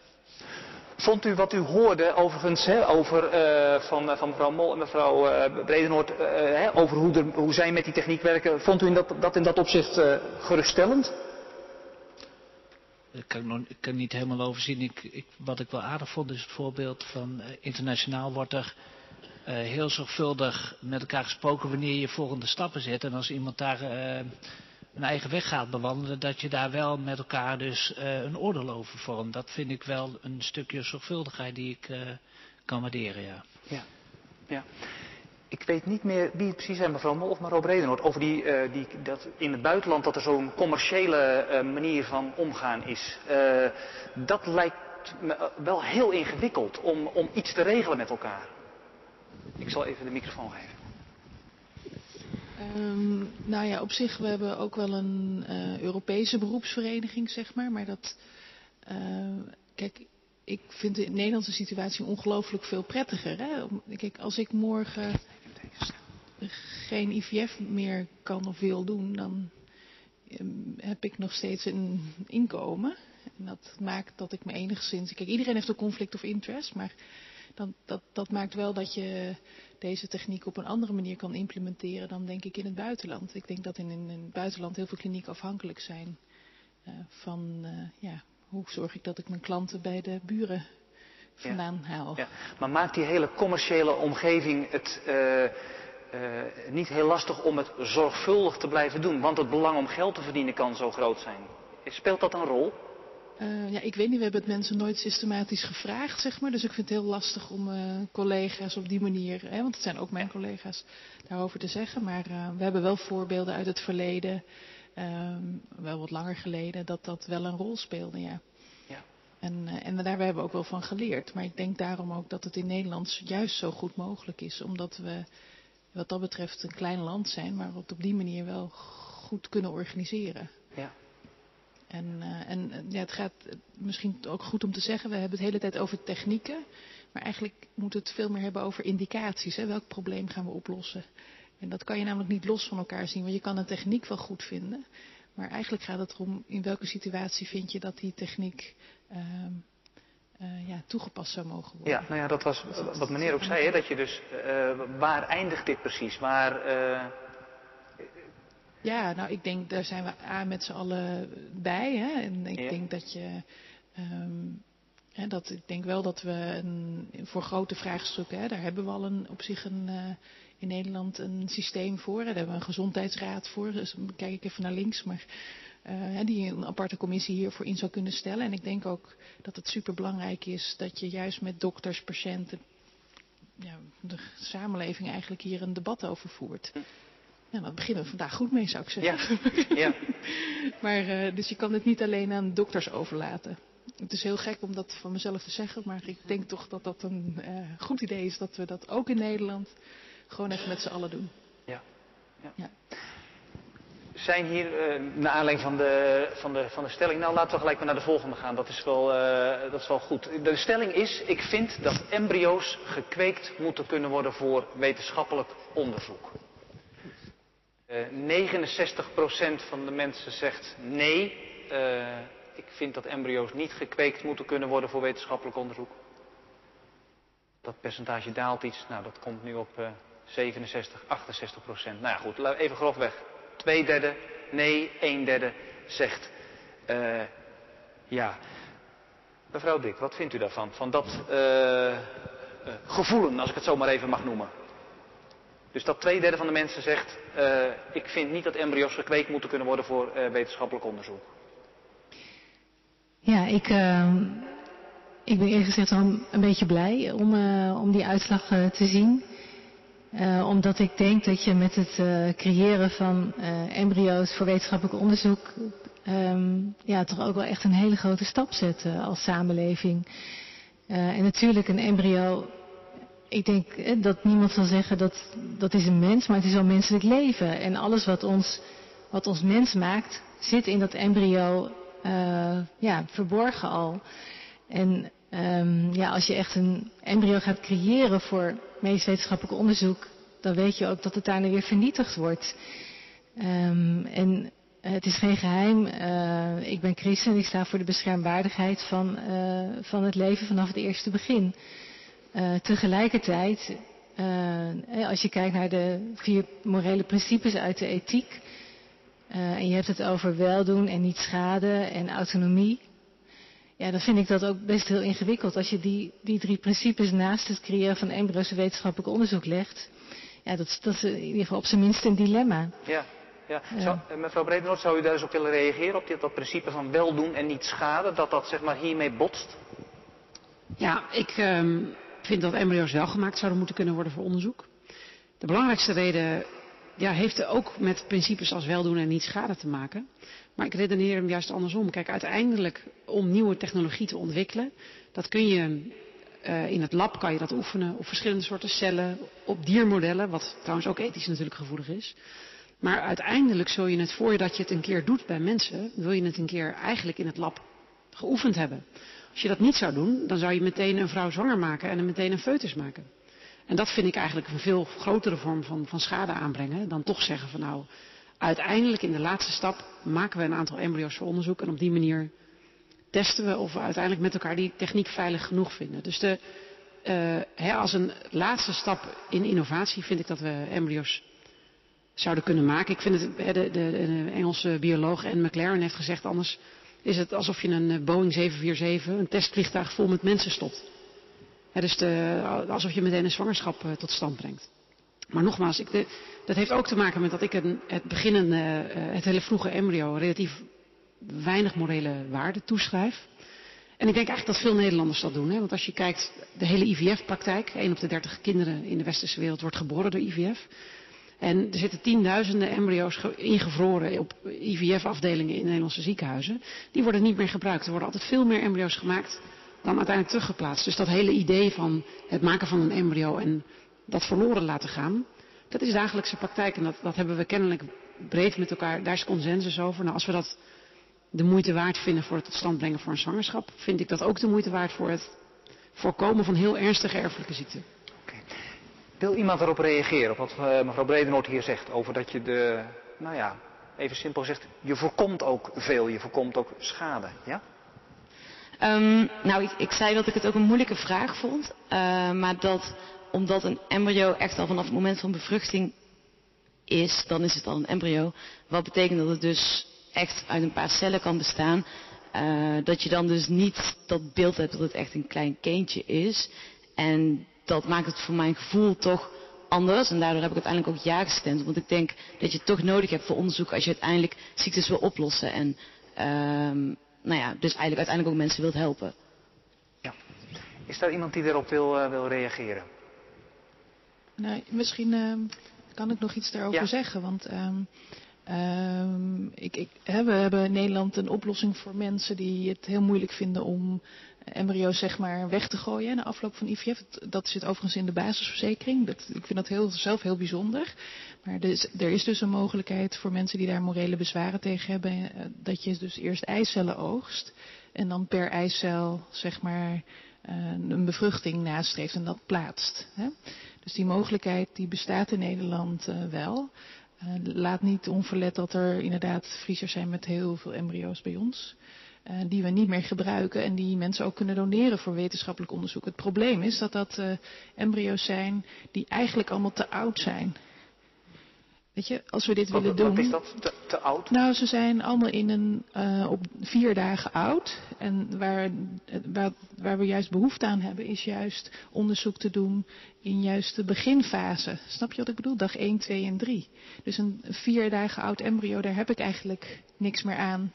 Vond u wat u hoorde overigens hè, over, uh, van, van mevrouw Mol en mevrouw uh, Bredenoord, uh, hè, over hoe, hoe zij met die techniek werken, vond u in dat, dat in dat opzicht geruststellend? Ik kan, ik kan niet helemaal overzien. Ik, ik, wat ik wel aardig vond is het voorbeeld van uh, internationaal wordt er uh, heel zorgvuldig met elkaar gesproken wanneer je volgende stappen zet. En als iemand daar uh, een eigen weg gaat bewandelen, dat je daar wel met elkaar dus een oordeel over vormt. Dat vind ik wel een stukje zorgvuldigheid die ik kan waarderen, ja. Ja, ja. Ik weet niet meer wie het precies zijn, mevrouw Mol of mevrouw Bredenoord, over die, uh, die, dat in het buitenland dat er zo'n commerciële uh, manier van omgaan is. Uh, dat lijkt me wel heel ingewikkeld om, om iets te regelen met elkaar. Ik zal even de microfoon geven. Um, nou ja, op zich, we hebben ook wel een Europese beroepsvereniging, zeg maar. Maar dat, kijk, ik vind de Nederlandse situatie ongelooflijk veel prettiger. Hè? Kijk, als ik morgen geen IVF meer kan of wil doen, dan um, heb ik nog steeds een inkomen. En dat maakt dat ik me enigszins. Kijk, iedereen heeft een conflict of interest, maar dan, dat, dat maakt wel dat je deze techniek op een andere manier kan implementeren dan denk ik in het buitenland. Ik denk dat in, in het buitenland heel veel klinieken afhankelijk zijn uh, van uh, ja, hoe zorg ik dat ik mijn klanten bij de buren vandaan ja. haal. Ja. Maar maakt die hele commerciële omgeving het uh, niet heel lastig om het zorgvuldig te blijven doen? Want het belang om geld te verdienen kan zo groot zijn. Speelt dat een rol? Uh, ja, ik weet niet, we hebben het mensen nooit systematisch gevraagd, zeg maar. Dus ik vind het heel lastig om collega's op die manier, hè, want het zijn ook mijn collega's, daarover te zeggen. Maar we hebben wel voorbeelden uit het verleden Um, wel wat langer geleden, dat dat wel een rol speelde, ja. ja. En, en daar hebben we ook wel van geleerd. Maar ik denk daarom ook dat het in Nederland juist zo goed mogelijk is. Omdat we wat dat betreft een klein land zijn, maar het op die manier wel goed kunnen organiseren. Ja. En, uh, en ja, het gaat misschien ook goed om te zeggen, we hebben het de hele tijd over technieken. Maar eigenlijk moet het veel meer hebben over indicaties. Hè? Welk probleem gaan we oplossen? En dat kan je namelijk niet los van elkaar zien, want je kan een techniek wel goed vinden. Maar eigenlijk gaat het erom in welke situatie vind je dat die techniek uh, uh, ja, toegepast zou mogen worden. Ja, nou ja, dat was wat meneer ook zei, hè, dat je dus, uh, waar eindigt dit precies? Waar, eh, Ja, nou ik denk, daar zijn we A met z'n allen bij. Hè? En ik Ja. denk dat je... Um, hè, dat, ik denk wel dat we een, voor grote vraagstukken, hè, daar hebben we al een, op zich een, in Nederland een systeem voor. Daar hebben we een gezondheidsraad voor. Dus dan kijk ik even naar links, maar uh, die een aparte commissie hiervoor in zou kunnen stellen. En ik denk ook dat het superbelangrijk is dat je juist met dokters, patiënten, ja, de samenleving eigenlijk hier een debat over voert. Ja, daar beginnen we vandaag goed mee, zou ik zeggen. Ja, ja. maar, uh, dus je kan het niet alleen aan dokters overlaten. Het is heel gek om dat van mezelf te zeggen, maar ik denk toch dat dat een uh, goed idee is dat we dat ook in Nederland gewoon even met z'n allen doen. Ja. ja. Ja. Zijn hier, uh, naar aanleiding van de, van, de, van de stelling, nou laten we gelijk maar naar de volgende gaan, dat is, wel, uh, dat is wel goed. De stelling is, ik vind dat embryo's gekweekt moeten kunnen worden voor wetenschappelijk onderzoek. Uh, 69% van de mensen zegt nee, ik vind dat embryo's niet gekweekt moeten kunnen worden voor wetenschappelijk onderzoek. Dat percentage daalt iets, nou dat komt nu op uh, 67, 68 procent. Nou ja goed, even grofweg. Twee derde, nee, een derde zegt uh, ja. Mevrouw Dik, wat vindt u daarvan? Van dat uh, gevoelen, als ik het zo maar even mag noemen. Dus dat twee derde van de mensen zegt, ik vind niet dat embryo's gekweekt moeten kunnen worden voor wetenschappelijk onderzoek. Ja, ik, uh, ik ben eerlijk gezegd wel een beetje blij om, om die uitslag te zien. Uh, omdat ik denk dat je met het uh, creëren van uh, embryo's voor wetenschappelijk onderzoek um, ja, toch ook wel echt een hele grote stap zet als samenleving. en natuurlijk een embryo, ik denk dat niemand zal zeggen dat dat is een mens, maar het is wel menselijk leven. En alles wat ons, wat ons mens maakt, zit in dat embryo ja, verborgen al. En um, ja, als je echt een embryo gaat creëren voor medisch wetenschappelijk onderzoek, dan weet je ook dat het daarna weer vernietigd wordt. Um, en het is geen geheim, uh, ik ben christen, ik sta voor de beschermwaardigheid van, uh, van het leven vanaf het eerste begin. Tegelijkertijd, als je kijkt naar de vier morele principes uit de ethiek, en je hebt het over weldoen en niet schaden en autonomie, ja, dan vind ik dat ook best heel ingewikkeld. Als je die, die drie principes naast het creëren van embryo's wetenschappelijk onderzoek legt. Ja, dat, dat is in ieder geval op zijn minst een dilemma. Ja, ja. Zou, eh, mevrouw Bredenoord, zou u daar eens op willen reageren? Op dit, dat principe van weldoen en niet schaden? Dat dat zeg maar hiermee botst? Ja, ik ehm, vind dat embryo's wel gemaakt zouden moeten kunnen worden voor onderzoek. De belangrijkste reden ja, heeft ook met principes als weldoen en niet schade te maken. Maar ik redeneer hem juist andersom. Kijk, uiteindelijk om nieuwe technologie te ontwikkelen, dat kun je uh, in het lab kan je dat oefenen op verschillende soorten cellen, op diermodellen, wat trouwens ook ethisch natuurlijk gevoelig is. Maar uiteindelijk zul je het, voor je dat je het een keer doet bij mensen, wil je het een keer eigenlijk in het lab geoefend hebben. Als je dat niet zou doen, dan zou je meteen een vrouw zwanger maken en meteen een foetus maken. En dat vind ik eigenlijk een veel grotere vorm van, van schade aanbrengen dan toch zeggen van nou, uiteindelijk in de laatste stap maken we een aantal embryo's voor onderzoek en op die manier testen we of we uiteindelijk met elkaar die techniek veilig genoeg vinden. Dus de, uh, hè, als een laatste stap in innovatie vind ik dat we embryo's zouden kunnen maken. Ik vind het, de, de, de Engelse bioloog Anne McLaren heeft gezegd, anders is het alsof je een eh, Boeing 747, een testvliegtuig vol met mensen stopt. He, dus alsof je meteen een zwangerschap uh, tot stand brengt. Maar nogmaals, ik de, dat heeft ook te maken met dat ik een, het beginnende, uh, het hele vroege embryo relatief weinig morele waarde toeschrijf. En ik denk eigenlijk dat veel Nederlanders dat doen. Hè? Want als je kijkt, de hele IVF-praktijk, 1 op de 30 kinderen in de westerse wereld wordt geboren door IVF. En er zitten tienduizenden embryo's ingevroren op IVF-afdelingen in Nederlandse ziekenhuizen. Die worden niet meer gebruikt. Er worden altijd veel meer embryo's gemaakt dan uiteindelijk teruggeplaatst. Dus dat hele idee van het maken van een embryo en dat verloren laten gaan, dat is dagelijkse praktijk. En dat, dat hebben we kennelijk breed met elkaar, daar is consensus over. Nou, als we dat de moeite waard vinden voor het tot stand brengen voor een zwangerschap, vind ik dat ook de moeite waard voor het voorkomen van heel ernstige erfelijke ziekten. Okay. Wil iemand erop reageren, op wat uh, mevrouw Bredenoord hier zegt, over dat je de, nou ja, even simpel zegt, je voorkomt ook veel, je voorkomt ook schade, ja? Um, nou, ik, ik, zei dat ik het ook een moeilijke vraag vond, uh, maar dat omdat een embryo echt al vanaf het moment van bevruchting is, dan is het al een embryo. Wat betekent dat het dus echt uit een paar cellen kan bestaan. Uh, dat je dan dus niet dat beeld hebt dat het echt een klein kindje is. En dat maakt het voor mijn gevoel toch anders. En daardoor heb ik uiteindelijk ook ja gestemd. Want ik denk dat je het toch nodig hebt voor onderzoek als je uiteindelijk ziektes wil oplossen. En uh, nou ja, dus eigenlijk uiteindelijk ook mensen wilt helpen. Ja. Is daar iemand die erop wil, uh, wil reageren? Nou, misschien uh, kan ik nog iets daarover ja. zeggen. Want um, um, ik, ik, hè, we hebben in Nederland een oplossing voor mensen die het heel moeilijk vinden om embryo's zeg maar weg te gooien na afloop van IVF. Dat zit overigens in de basisverzekering. Dat, ik vind dat heel, zelf heel bijzonder. Maar dus, er is dus een mogelijkheid voor mensen die daar morele bezwaren tegen hebben. Dat je dus eerst eicellen oogst. En dan per eicel zeg maar een bevruchting nastreeft en dat plaatst. Hè? Dus die mogelijkheid die bestaat in Nederland uh, wel. Uh, laat niet onverlet dat er inderdaad vriezers zijn met heel veel embryo's bij ons. Uh, die we niet meer gebruiken en die mensen ook kunnen doneren voor wetenschappelijk onderzoek. Het probleem is dat dat embryo's zijn die eigenlijk allemaal te oud zijn. Weet je, als we dit wat, willen doen. Wat is dat? Te, te, oud? Nou, ze zijn allemaal in een, uh, op vier dagen oud. En waar, waar, waar, we juist behoefte aan hebben, is juist onderzoek te doen in juist de beginfase. Snap je wat ik bedoel? Dag 1, 2 en 3. Dus een vier dagen oud embryo, daar heb ik eigenlijk niks meer aan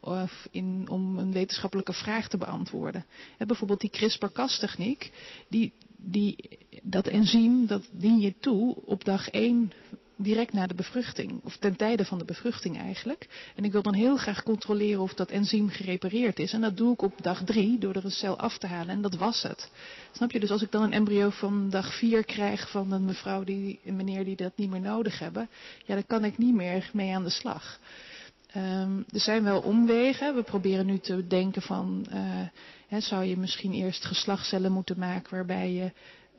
of in, om een wetenschappelijke vraag te beantwoorden. En bijvoorbeeld die CRISPR-Cas-techniek, die, die, dat enzym, dat dien je toe op dag 1 direct na de bevruchting, of ten tijde van de bevruchting eigenlijk. En ik wil dan heel graag controleren of dat enzym gerepareerd is. En dat doe ik op dag drie door er een cel af te halen en dat was het. Snap je? Dus als ik dan een embryo van dag vier krijg van een mevrouw die, een meneer die dat niet meer nodig hebben, ja, dan kan ik niet meer mee aan de slag. Um, er zijn wel omwegen. We proberen nu te denken van, uh, hè, zou je misschien eerst geslachtscellen moeten maken waarbij je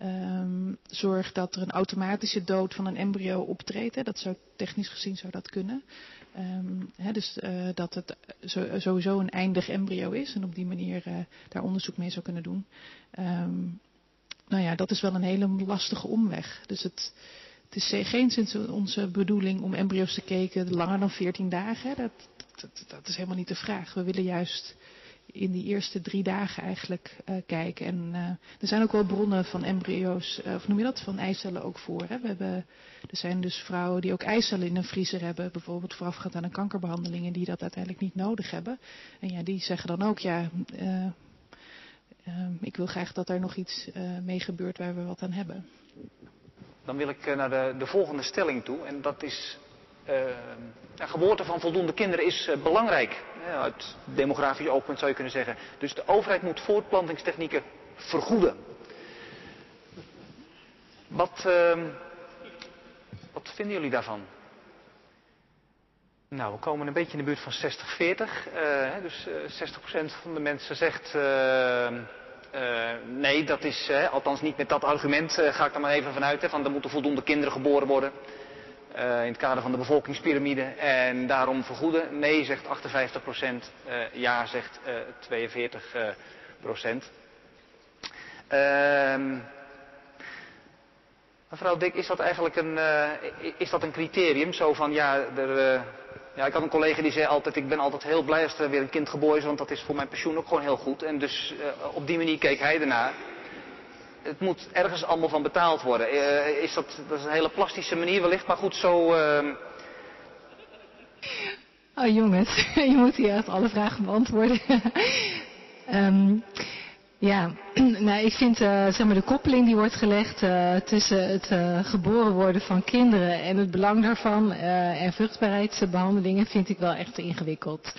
um, zorg dat er een automatische dood van een embryo optreedt. Hè. Dat zou technisch gezien zou dat kunnen. Um, hè, dus uh, dat het sowieso een eindig embryo is en op die manier uh, daar onderzoek mee zou kunnen doen. Um, nou ja, dat is wel een hele lastige omweg. Dus het, het is geen sinds onze bedoeling om embryo's te keken langer dan 14 dagen. Dat, dat is helemaal niet de vraag. We willen juist in die eerste drie dagen eigenlijk uh, kijken. En uh, er zijn ook wel bronnen van embryo's, uh, of noem je dat, van eicellen ook voor. Hè? We hebben, er zijn dus vrouwen die ook eicellen in een vriezer hebben, bijvoorbeeld voorafgaand aan een kankerbehandeling, en die dat uiteindelijk niet nodig hebben. En ja, die zeggen dan ook, ja, ik wil graag dat er nog iets mee gebeurt waar we wat aan hebben. Dan wil ik naar de, de volgende stelling toe, en dat is uh, geboorte van voldoende kinderen is uh, belangrijk. Uit demografisch oogpunt zou je kunnen zeggen. Dus de overheid moet voortplantingstechnieken vergoeden. Wat, uh, wat vinden jullie daarvan? Nou, we komen een beetje in de buurt van 60-40. dus 60% van de mensen zegt. nee, dat is, althans niet met dat argument, ga ik er maar even vanuit. Van er moeten voldoende kinderen geboren worden. Uh, in het kader van de bevolkingspyramide. En daarom vergoeden. Nee, zegt 58 procent. Uh, ja, zegt uh, 42 procent. Ehm, mevrouw Dik, is dat eigenlijk een, is dat een criterium? Zo van, ja, er, ja, ik had een collega die zei altijd, ik ben altijd heel blij als er weer een kind geboren is, want dat is voor mijn pensioen ook gewoon heel goed. En dus op die manier keek hij ernaar het moet ergens allemaal van betaald worden. Uh, is dat, dat is een hele plastische manier wellicht, maar goed, zo... Uh... Oh jongens, je moet hier echt alle vragen beantwoorden. um, ja, nou ik vind uh, zeg maar de koppeling die wordt gelegd tussen het geboren worden van kinderen en het belang daarvan en vruchtbaarheidsbehandelingen vind ik wel echt ingewikkeld.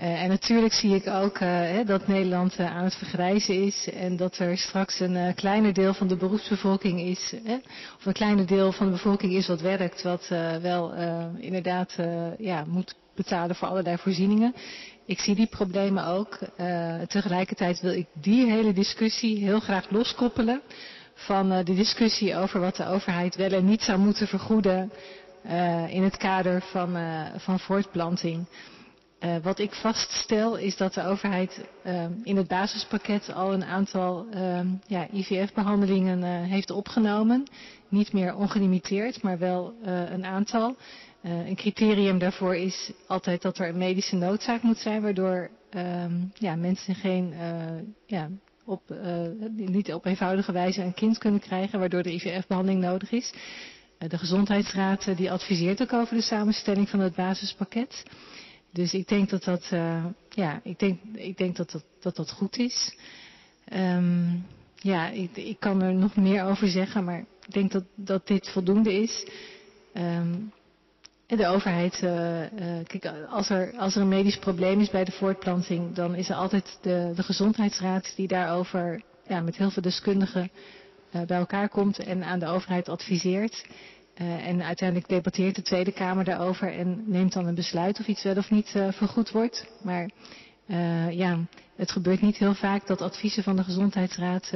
Uh, en natuurlijk zie ik ook uh, hè, dat Nederland uh, aan het vergrijzen is en dat er straks een kleiner deel van de beroepsbevolking is, hè, of een kleiner deel van de bevolking is wat werkt, wat wel inderdaad ja, moet betalen voor allerlei voorzieningen. Ik zie die problemen ook. tegelijkertijd wil ik die hele discussie heel graag loskoppelen van de discussie over wat de overheid wel en niet zou moeten vergoeden in het kader van, van voortplanting. Uh, wat ik vaststel is dat de overheid uh, in het basispakket al een aantal uh, ja, IVF-behandelingen eh, heeft opgenomen. Niet meer ongelimiteerd, maar wel eh, een aantal. een criterium daarvoor is altijd dat er een medische noodzaak moet zijn, waardoor ehm, ja, mensen geen, ja, op, niet op eenvoudige wijze een kind kunnen krijgen, waardoor de IVF-behandeling nodig is. de Gezondheidsraad die adviseert ook over de samenstelling van het basispakket. Dus ik denk dat dat, uh, ja, ik denk, ik denk dat, dat, dat goed is. Um, ja, ik, ik kan er nog meer over zeggen, maar ik denk dat, dat dit voldoende is. Um, de overheid, uh, uh, kijk, als er, als er een medisch probleem is bij de voortplanting, dan is er altijd de, de gezondheidsraad die daarover ja, met heel veel deskundigen bij elkaar komt en aan de overheid adviseert. Uh, en uiteindelijk debatteert de Tweede Kamer daarover en neemt dan een besluit of iets wel of niet uh, vergoed wordt. Maar uh, ja, het gebeurt niet heel vaak dat adviezen van de Gezondheidsraad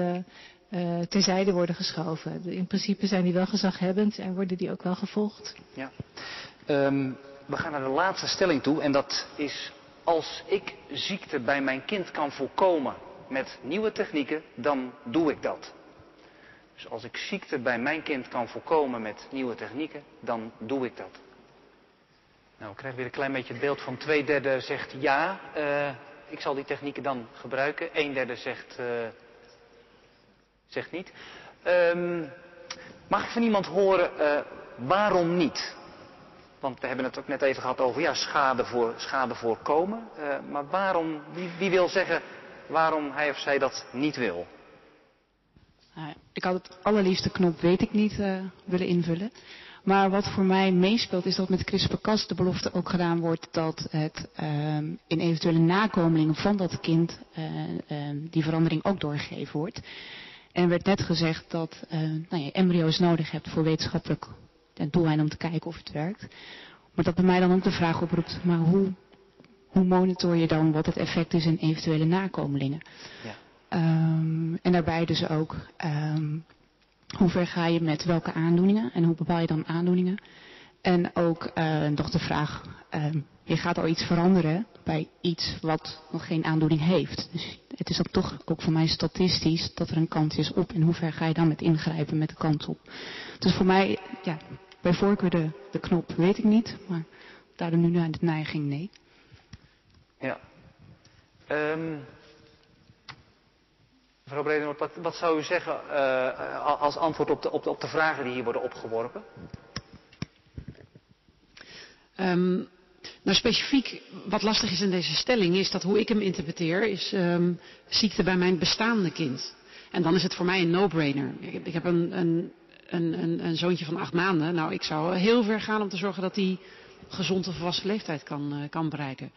terzijde worden geschoven. In principe zijn die wel gezaghebbend en worden die ook wel gevolgd. Ja. Um, we gaan naar de laatste stelling toe en dat is als ik ziekte bij mijn kind kan voorkomen met nieuwe technieken, dan doe ik dat. Dus als ik ziekte bij mijn kind kan voorkomen met nieuwe technieken, dan doe ik dat. Nou, ik krijg weer een klein beetje het beeld van twee derde zegt ja, uh, ik zal die technieken dan gebruiken. Een derde zegt, uh, zegt niet. Um, mag ik van iemand horen uh, waarom niet? Want we hebben het ook net even gehad over ja, schade, voor, schade voorkomen. maar waarom, wie wil zeggen waarom hij of zij dat niet wil? Nou, ik had het allerliefste knop weet ik niet uh, willen invullen. Maar wat voor mij meespeelt is dat met CRISPR-Cas de belofte ook gedaan wordt dat het uh, in eventuele nakomelingen van dat kind uh, die verandering ook doorgegeven wordt. En er werd net gezegd dat nou, je embryo's nodig hebt voor wetenschappelijk doeleinde om te kijken of het werkt. Maar dat bij mij dan ook de vraag oproept, maar hoe, hoe monitor je dan wat het effect is in eventuele nakomelingen? Ja. Um, en daarbij dus ook um, hoe ver ga je met welke aandoeningen en hoe bepaal je dan aandoeningen. En ook uh, nog de vraag, um, je gaat al iets veranderen bij iets wat nog geen aandoening heeft. Dus het is ook toch ook voor mij statistisch dat er een kans is op en hoe ver ga je dan met ingrijpen met de kans op. Dus voor mij, ja, bij voorkeur de, de knop weet ik niet, maar daardoor nu naar de neiging nee. Ja. Mevrouw wat, zou u zeggen uh, als antwoord op de, op, de, op de vragen die hier worden opgeworpen? Um, nou, specifiek wat lastig is in deze stelling is dat hoe ik hem interpreteer is um, ziekte bij mijn bestaande kind. En dan is het voor mij een no-brainer. Ik, heb een, een, een, een, zoontje van acht maanden. Nou, ik zou heel ver gaan om te zorgen dat hij gezond of volwassen leeftijd kan, uh, kan bereiken.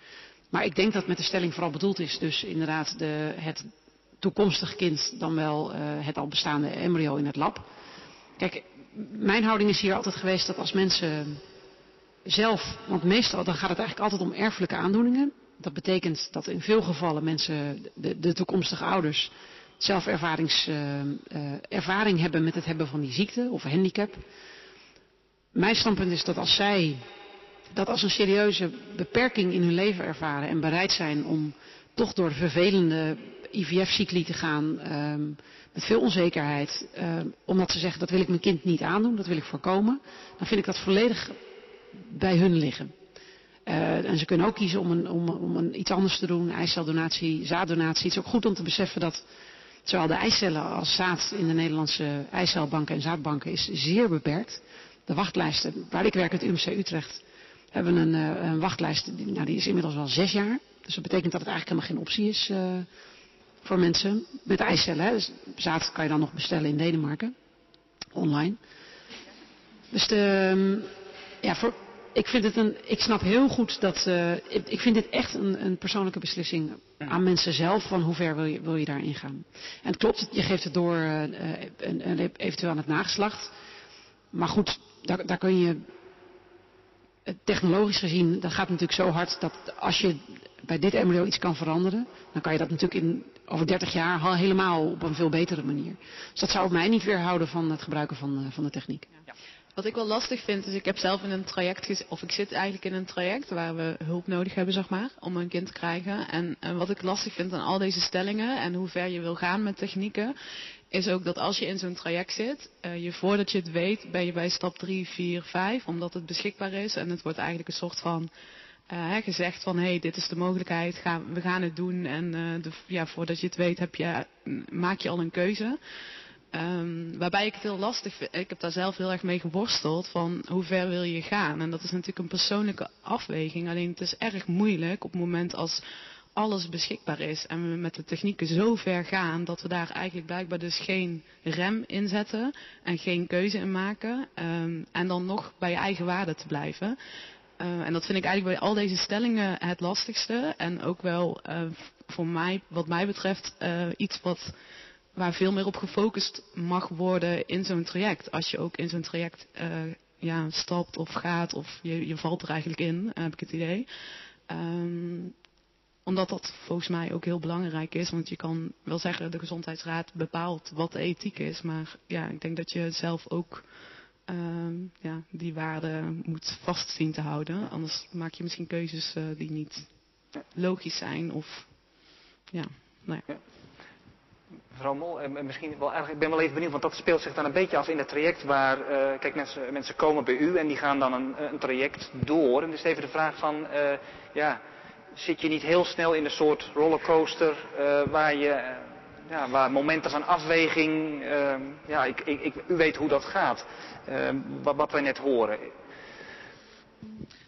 Maar ik denk dat met de stelling vooral bedoeld is dus inderdaad de, het toekomstig kind dan wel uh, het al bestaande embryo in het lab. Kijk, mijn houding is hier altijd geweest dat als mensen zelf, want meestal dan gaat het eigenlijk altijd om erfelijke aandoeningen. Dat betekent dat in veel gevallen mensen, de, de toekomstige ouders, zelf uh, uh, ervaring hebben met het hebben van die ziekte of handicap. Mijn standpunt is dat als zij dat als een serieuze beperking in hun leven ervaren en bereid zijn om toch door de vervelende IVF-cycli te gaan, uh, met veel onzekerheid, omdat ze zeggen dat wil ik mijn kind niet aandoen, dat wil ik voorkomen, dan vind ik dat volledig bij hun liggen. Uh, en ze kunnen ook kiezen om, om, om iets anders te doen, eiceldonatie, zaaddonatie. Het is ook goed om te beseffen dat zowel de eicellen als zaad in de Nederlandse eicelbanken en zaadbanken is zeer beperkt. De wachtlijsten, waar ik werk, het UMC Utrecht, hebben een, uh, een wachtlijst, die, nou, die is inmiddels wel zes jaar. Dus dat betekent dat het eigenlijk helemaal geen optie is uh, voor mensen met eicellen. Hè. Dus zaad kan je dan nog bestellen in Denemarken, online. Dus de, ja, voor, ik, vind het een, ik snap heel goed dat. Uh, ik, ik, vind dit echt een, een, persoonlijke beslissing aan mensen zelf. Van hoe ver wil je, wil je daarin gaan. En het klopt, je geeft het door uh, en, en eventueel aan het nageslacht. Maar goed, daar, daar kun je. Technologisch gezien, dat gaat natuurlijk zo hard dat als je bij dit embryo iets kan veranderen, dan kan je dat natuurlijk in, over 30 jaar al helemaal op een veel betere manier. Dus dat zou mij niet weerhouden van het gebruiken van, van de techniek. Wat ik wel lastig vind, is ik heb zelf in een traject, of ik zit eigenlijk in een traject waar we hulp nodig hebben, zeg maar, om een kind te krijgen. En, en wat ik lastig vind aan al deze stellingen en hoe ver je wil gaan met technieken, is ook dat als je in zo'n traject zit, uh, je voordat je het weet, ben je bij stap 3, 4, 5, omdat het beschikbaar is. En het wordt eigenlijk een soort van uh, gezegd van, hé, hey, dit is de mogelijkheid, ga, we gaan het doen. En uh, de, ja, voordat je het weet, heb je, maak je al een keuze. Um, waarbij ik het heel lastig vind. Ik heb daar zelf heel erg mee geworsteld. Van hoe ver wil je gaan? En dat is natuurlijk een persoonlijke afweging. Alleen het is erg moeilijk op het moment als alles beschikbaar is. En we met de technieken zo ver gaan. Dat we daar eigenlijk blijkbaar dus geen rem in zetten. En geen keuze in maken. Um, en dan nog bij je eigen waarde te blijven. Uh, en dat vind ik eigenlijk bij al deze stellingen het lastigste. En ook wel uh, voor mij, wat mij betreft, uh, iets wat waar veel meer op gefocust mag worden in zo'n traject. Als je ook in zo'n traject ja, stapt of gaat of je, je valt er eigenlijk in, heb ik het idee. Um, omdat dat volgens mij ook heel belangrijk is. Want je kan wel zeggen, de gezondheidsraad bepaalt wat de ethiek is. Maar ja, ik denk dat je zelf ook um, ja, die waarden moet vastzien te houden. Anders maak je misschien keuzes uh, die niet logisch zijn. Of ja, nou ja. Mevrouw Mol, en misschien wel eigenlijk, ik ben wel even benieuwd, want dat speelt zich dan een beetje af in het traject waar, uh, kijk, mensen, mensen komen bij u en die gaan dan een, een traject door. En dus even de vraag van, uh, ja, zit je niet heel snel in een soort rollercoaster waar je, ja, waar momenten van afweging, ja, ik, ik, ik, u weet hoe dat gaat, wat, wat wij net horen.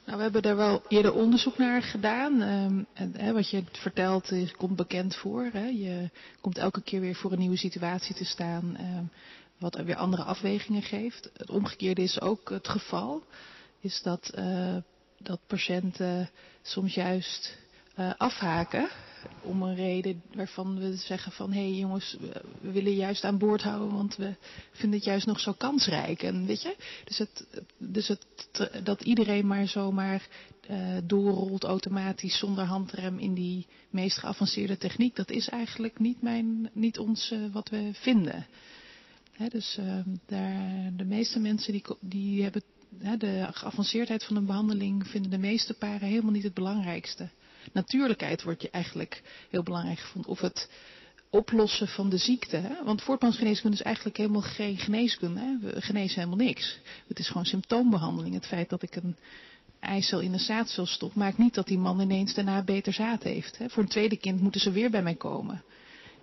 Nou, we hebben daar wel eerder onderzoek naar gedaan. Um, en, hè, wat je vertelt is, komt bekend voor. Hè. Je komt elke keer weer voor een nieuwe situatie te staan. Um, wat er weer andere afwegingen geeft. Het omgekeerde is ook het geval. Is dat, uh, dat patiënten soms juist uh, afhaken om een reden waarvan we zeggen van hé hey jongens, we willen juist aan boord houden, want we vinden het juist nog zo kansrijk. En weet je, dus, het, dus het, dat iedereen maar zomaar uh, doorrolt automatisch zonder handrem in die meest geavanceerde techniek, dat is eigenlijk niet, mijn, niet ons uh, wat we vinden. Dus uh, daar, de meeste mensen die, die hebben de geavanceerdheid van een behandeling vinden de meeste paren helemaal niet het belangrijkste natuurlijkheid wordt je eigenlijk heel belangrijk gevonden. Of het oplossen van de ziekte. Hè? Want voortplantsgeneeskunde is eigenlijk helemaal geen geneeskunde. Hè? We genezen helemaal niks. Het is gewoon symptoombehandeling. Het feit dat ik een, eicel in een zaadcelstof maakt niet dat die man ineens daarna beter zaad heeft. Voor een tweede kind moeten ze weer bij mij komen.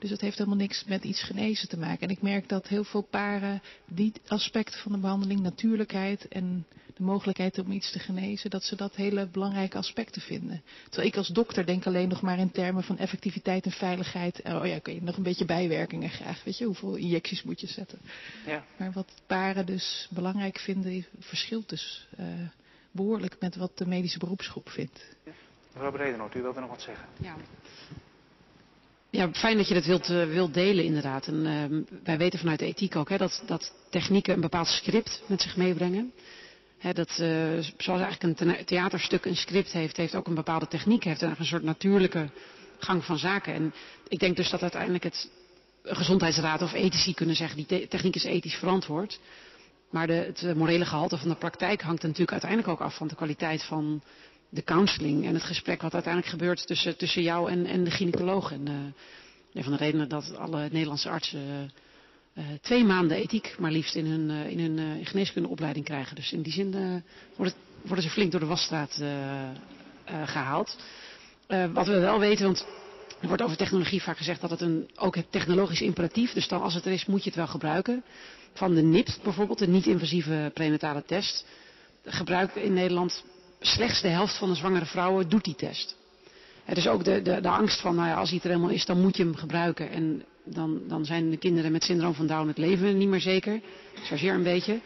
Dus dat heeft helemaal niks met iets genezen te maken. En ik merk dat heel veel paren die aspecten van de behandeling, natuurlijkheid en de mogelijkheid om iets te genezen, dat ze dat hele belangrijke aspecten vinden. Terwijl ik als dokter denk alleen nog maar in termen van effectiviteit en veiligheid. Oh ja, kun je nog een beetje bijwerkingen graag. Weet je, hoeveel injecties moet je zetten? Ja. Maar wat paren dus belangrijk vinden, verschilt dus uh, behoorlijk met wat de medische beroepsgroep vindt. Ja. Mevrouw Bredenoord, u wilt er nog wat zeggen? Ja. Ja, fijn dat je dat wilt, wilt delen inderdaad. En uh, wij weten vanuit de ethiek ook hè, dat, dat technieken een bepaald script met zich meebrengen. Hè, dat, uh, zoals eigenlijk een theaterstuk een script heeft, heeft ook een bepaalde techniek, heeft een soort natuurlijke gang van zaken. En ik denk dus dat uiteindelijk het gezondheidsraad of ethici kunnen zeggen, die te techniek is ethisch verantwoord. Maar de, het morele gehalte van de praktijk hangt natuurlijk uiteindelijk ook af van de kwaliteit van de counseling en het gesprek wat uiteindelijk gebeurt tussen, tussen jou en, en de gynaecoloog. En uh, een van de redenen dat alle Nederlandse artsen uh, twee maanden ethiek maar liefst in hun, in hun geneeskundeopleiding krijgen. Dus in die zin worden, worden, ze flink door de wasstraat gehaald. wat we wel weten, want er wordt over technologie vaak gezegd dat het een, ook het technologisch imperatief, dus dan als het er is moet je het wel gebruiken. Van de NIPT bijvoorbeeld, de niet-invasieve prenatale test, gebruiken in Nederland slechts de helft van de zwangere vrouwen doet die test. Het is ook de, de, de angst van, nou ja, als hij er helemaal is, dan moet je hem gebruiken. En dan, dan zijn de kinderen met syndroom van Down het leven niet meer zeker. Chargeer een beetje.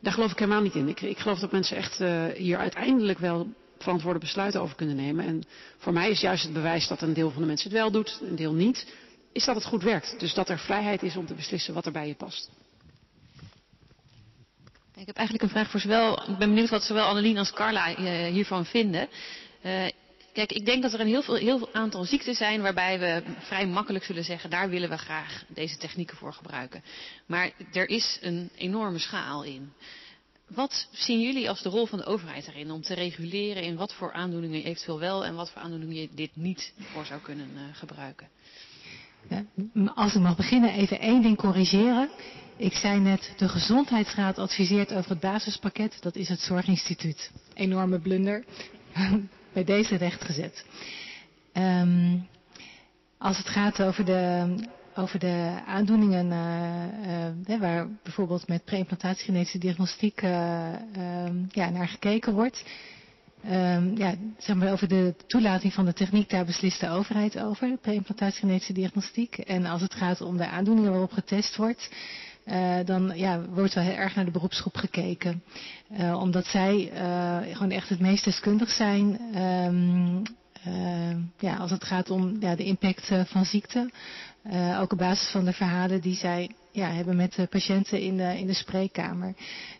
Daar geloof ik helemaal niet in. Ik, ik geloof dat mensen echt uh, hier uiteindelijk wel verantwoorde besluiten over kunnen nemen. En voor mij is juist het bewijs dat een deel van de mensen het wel doet, een deel niet, is dat het goed werkt. Dus dat er vrijheid is om te beslissen wat er bij je past. Ik heb eigenlijk een vraag voor zowel, ik ben benieuwd wat zowel Annelien als Carla uh, hiervan vinden. Uh, kijk, ik denk dat er een heel veel, heel veel aantal ziekten zijn waarbij we vrij makkelijk zullen zeggen, daar willen we graag deze technieken voor gebruiken. Maar er is een enorme schaal in. Wat zien jullie als de rol van de overheid daarin om te reguleren in wat voor aandoeningen eventueel wel en wat voor aandoeningen je dit niet voor zou kunnen uh, gebruiken? Als ik mag beginnen, even één ding corrigeren. Ik zei net, de Gezondheidsraad adviseert over het basispakket. Dat is het Zorginstituut. Enorme blunder. Bij deze rechtgezet. Um, als het gaat over de, over de aandoeningen uh, uh, waar bijvoorbeeld met preimplantatiegenetische diagnostiek uh, ja, naar gekeken wordt. Um, ja, zeg maar over de toelating van de techniek, daar beslist de overheid over, preimplantatiegenetische diagnostiek. En als het gaat om de aandoeningen waarop getest wordt, uh, dan ja, wordt wel heel erg naar de beroepsgroep gekeken. Uh, omdat zij uh, gewoon echt het meest deskundig zijn. Um, ja, als het gaat om ja, de impact van ziekte. ook op basis van de verhalen die zij ja, hebben met de patiënten in de, in de spreekkamer.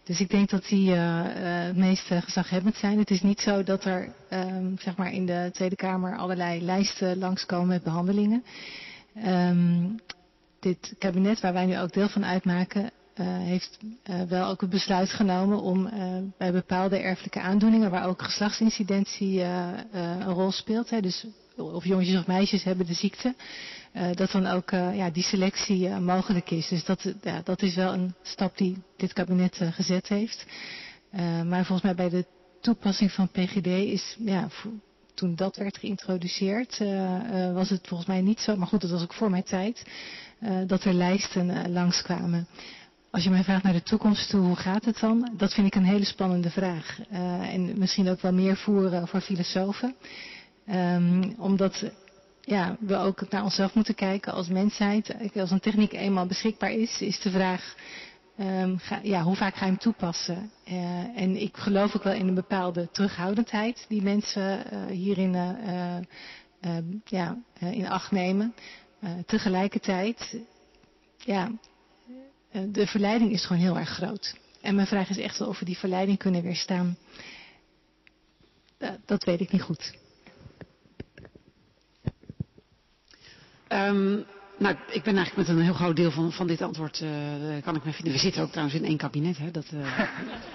Dus ik denk dat die het meest gezaghebbend zijn. Het is niet zo dat er um, zeg maar in de Tweede Kamer allerlei lijsten langskomen met behandelingen. Um, dit kabinet, waar wij nu ook deel van uitmaken, heeft wel ook het besluit genomen om bij bepaalde erfelijke aandoeningen, waar ook geslachtsincidentie een rol speelt, hè, dus of jongetjes of meisjes hebben de ziekte, dat dan ook ja, die selectie mogelijk is. Dus dat, ja, dat is wel een stap die dit kabinet gezet heeft. maar volgens mij bij de toepassing van PGD is ja, toen dat werd geïntroduceerd, was het volgens mij niet zo, maar goed, dat was ook voor mijn tijd, dat er lijsten langskwamen. Als je mij vraagt naar de toekomst toe, hoe gaat het dan? Dat vind ik een hele spannende vraag. En misschien ook wel meer voor, voor filosofen. Um, omdat ja, we ook naar onszelf moeten kijken als mensheid. Als een techniek eenmaal beschikbaar is, is de vraag... Ga, ja, hoe vaak ga je hem toepassen? en ik geloof ook wel in een bepaalde terughoudendheid die mensen hierin ja, in acht nemen. Tegelijkertijd, ja, de verleiding is gewoon heel erg groot. En mijn vraag is echt wel of we die verleiding kunnen weerstaan. Dat weet ik niet goed. Um, nou, ik ben eigenlijk met een heel groot deel van, van dit antwoord, kan ik me vinden. We zitten ook trouwens in één kabinet, hè. Dat,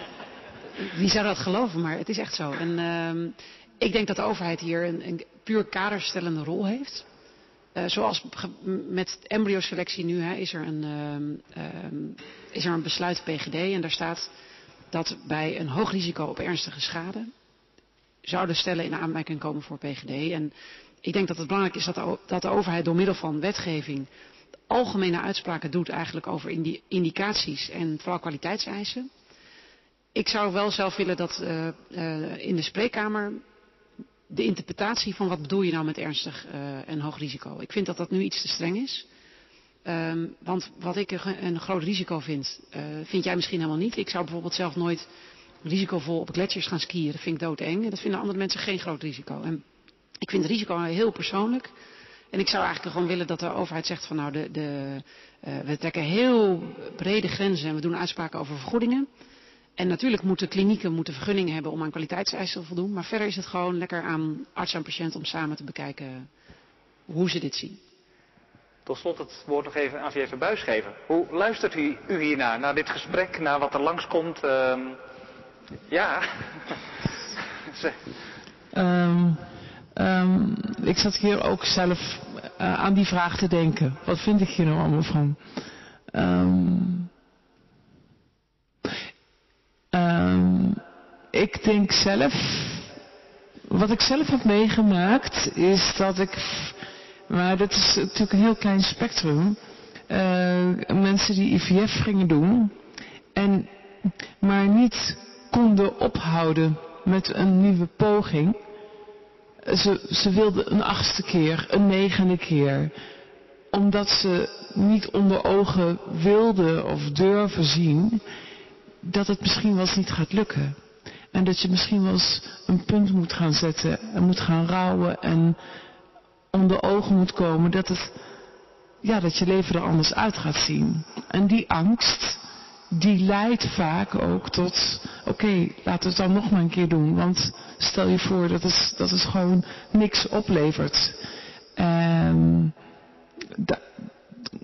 wie zou dat geloven, maar het is echt zo. En um, ik denk dat de overheid hier een, een puur kaderstellende rol heeft. Uh, zoals met embryoselectie nu hè, is, er een, uh, is er een besluit PGD en daar staat dat bij een hoog risico op ernstige schade zouden stellen in aanmerking komen voor PGD. En ik denk dat het belangrijk is dat de, dat de overheid door middel van wetgeving algemene uitspraken doet eigenlijk over indicaties en vooral kwaliteitseisen. Ik zou wel zelf willen dat uh, uh, in de spreekkamer de interpretatie van wat bedoel je nou met ernstig uh, en hoog risico. Ik vind dat dat nu iets te streng is. Um, want wat ik een, een groot risico vind, vind jij misschien helemaal niet. Ik zou bijvoorbeeld zelf nooit risicovol op gletsjers gaan skiën. Dat vind ik doodeng. En dat vinden andere mensen geen groot risico. En ik vind het risico heel persoonlijk. En ik zou eigenlijk gewoon willen dat de overheid zegt van nou, de, de, uh, we trekken heel brede grenzen en we doen uitspraken over vergoedingen. En natuurlijk moeten klinieken moeten vergunningen hebben om aan kwaliteitseisen te voldoen. Maar verder is het gewoon lekker aan arts en patiënt om samen te bekijken hoe ze dit zien. Tot slot het woord nog even aan even Buis geven. Hoe luistert u, u hiernaar, naar dit gesprek, naar wat er langskomt? Uh, ja. um, um, ik zat hier ook zelf uh, aan die vraag te denken. Wat vind ik hier nou allemaal van? Um, um, ik denk zelf, wat ik zelf heb meegemaakt, is dat ik, maar dat is natuurlijk een heel klein spectrum, uh, mensen die IVF gingen doen en maar niet konden ophouden met een nieuwe poging. Ze, ze wilden een achtste keer, een negende keer. Omdat ze niet onder ogen wilden of durven zien dat het misschien wel eens niet gaat lukken. En dat je misschien wel eens een punt moet gaan zetten en moet gaan rouwen en onder ogen moet komen dat het, ja, dat je leven er anders uit gaat zien. En die angst, die leidt vaak ook tot, oké, laten we het dan nog maar een keer doen. Want stel je voor dat het, dat het gewoon niks oplevert. En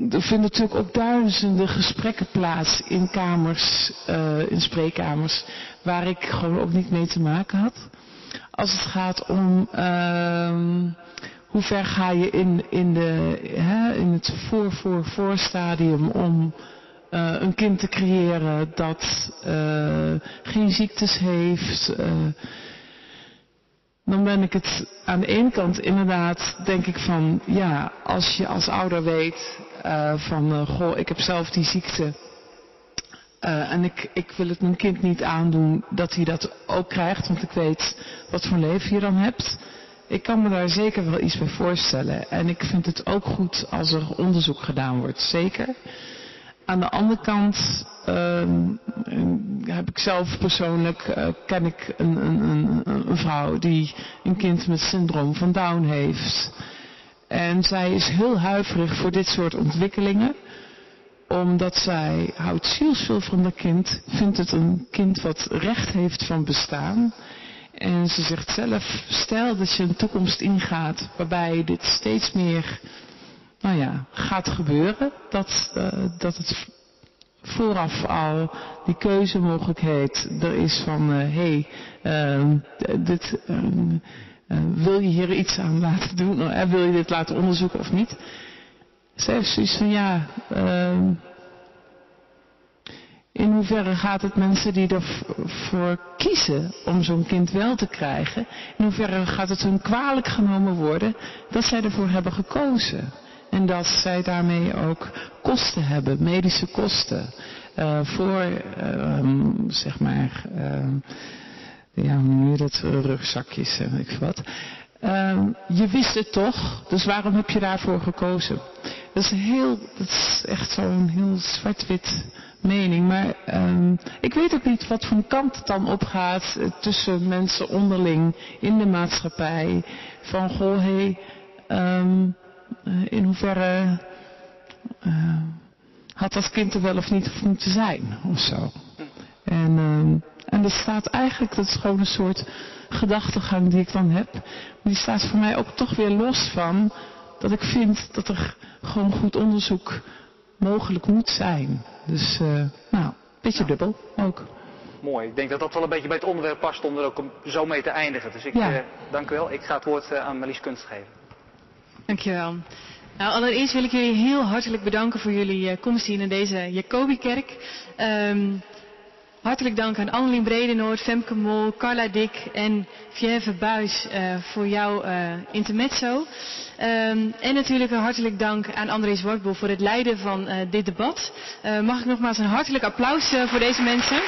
er vinden natuurlijk ook duizenden gesprekken plaats in kamers, uh, in spreekkamers, waar ik gewoon ook niet mee te maken had. Als het gaat om uh, hoe ver ga je in, in, de, hè, in het voor-voor-voor-stadium om uh, een kind te creëren dat uh, geen ziektes heeft. Uh, dan ben ik het aan de ene kant inderdaad, denk ik van, ja, als je als ouder weet van, goh, ik heb zelf die ziekte. en ik, ik wil het mijn kind niet aandoen dat hij dat ook krijgt, want ik weet wat voor leven je dan hebt. Ik kan me daar zeker wel iets bij voorstellen. En ik vind het ook goed als er onderzoek gedaan wordt, zeker. Aan de andere kant uh, heb ik zelf persoonlijk, uh, ken ik een, een, een, een, vrouw die een kind met syndroom van Down heeft. En zij is heel huiverig voor dit soort ontwikkelingen. Omdat zij houdt zielsveel van dat kind. Vindt het een kind wat recht heeft van bestaan. En ze zegt zelf, stel dat je een toekomst ingaat waarbij dit steeds meer nou ja, gaat gebeuren. Dat, uh, dat het vooraf al die keuzemogelijkheid er is van, hé, uh, hey, uh, dit, wil je hier iets aan laten doen? Uh, wil je dit laten onderzoeken of niet? Ze heeft zoiets van, ja, ehm, in hoeverre gaat het mensen die ervoor kiezen om zo'n kind wel te krijgen, in hoeverre gaat het hun kwalijk genomen worden dat zij ervoor hebben gekozen? En dat zij daarmee ook kosten hebben, medische kosten. Uh, voor, uh, zeg maar, uh, ja, je dat, rugzakjes en ik wat. je wist het toch, dus waarom heb je daarvoor gekozen? Dat is heel, dat is echt zo'n heel zwart-wit mening. Maar ik weet ook niet wat voor kant het dan opgaat tussen mensen onderling in de maatschappij. Van goh, hé, hey, in hoeverre uh, had dat kind er wel of niet moeten zijn of zo. En, uh, en dat staat eigenlijk, dat is gewoon een soort gedachtegang die ik dan heb. Maar die staat voor mij ook toch weer los van dat ik vind dat er gewoon goed onderzoek mogelijk moet zijn. Dus, uh, nou, een beetje dubbel ook. Mooi. Ik denk dat dat wel een beetje bij het onderwerp past om er ook zo mee te eindigen. Dus ik ja. uh, dank u wel. Ik ga het woord aan Marlies Kunst geven. Dankjewel. Nou, allereerst wil ik jullie heel hartelijk bedanken voor jullie uh, komst hier in deze Jacobikerk. Um, Hartelijk dank aan Annelien Bredenoord, Femke Mol, Carla Dik en Fiève Buis uh, voor jouw uh, intermezzo. Um, en natuurlijk een hartelijk dank aan André Zwartboel voor het leiden van dit debat. mag ik nogmaals een hartelijk applaus voor deze mensen.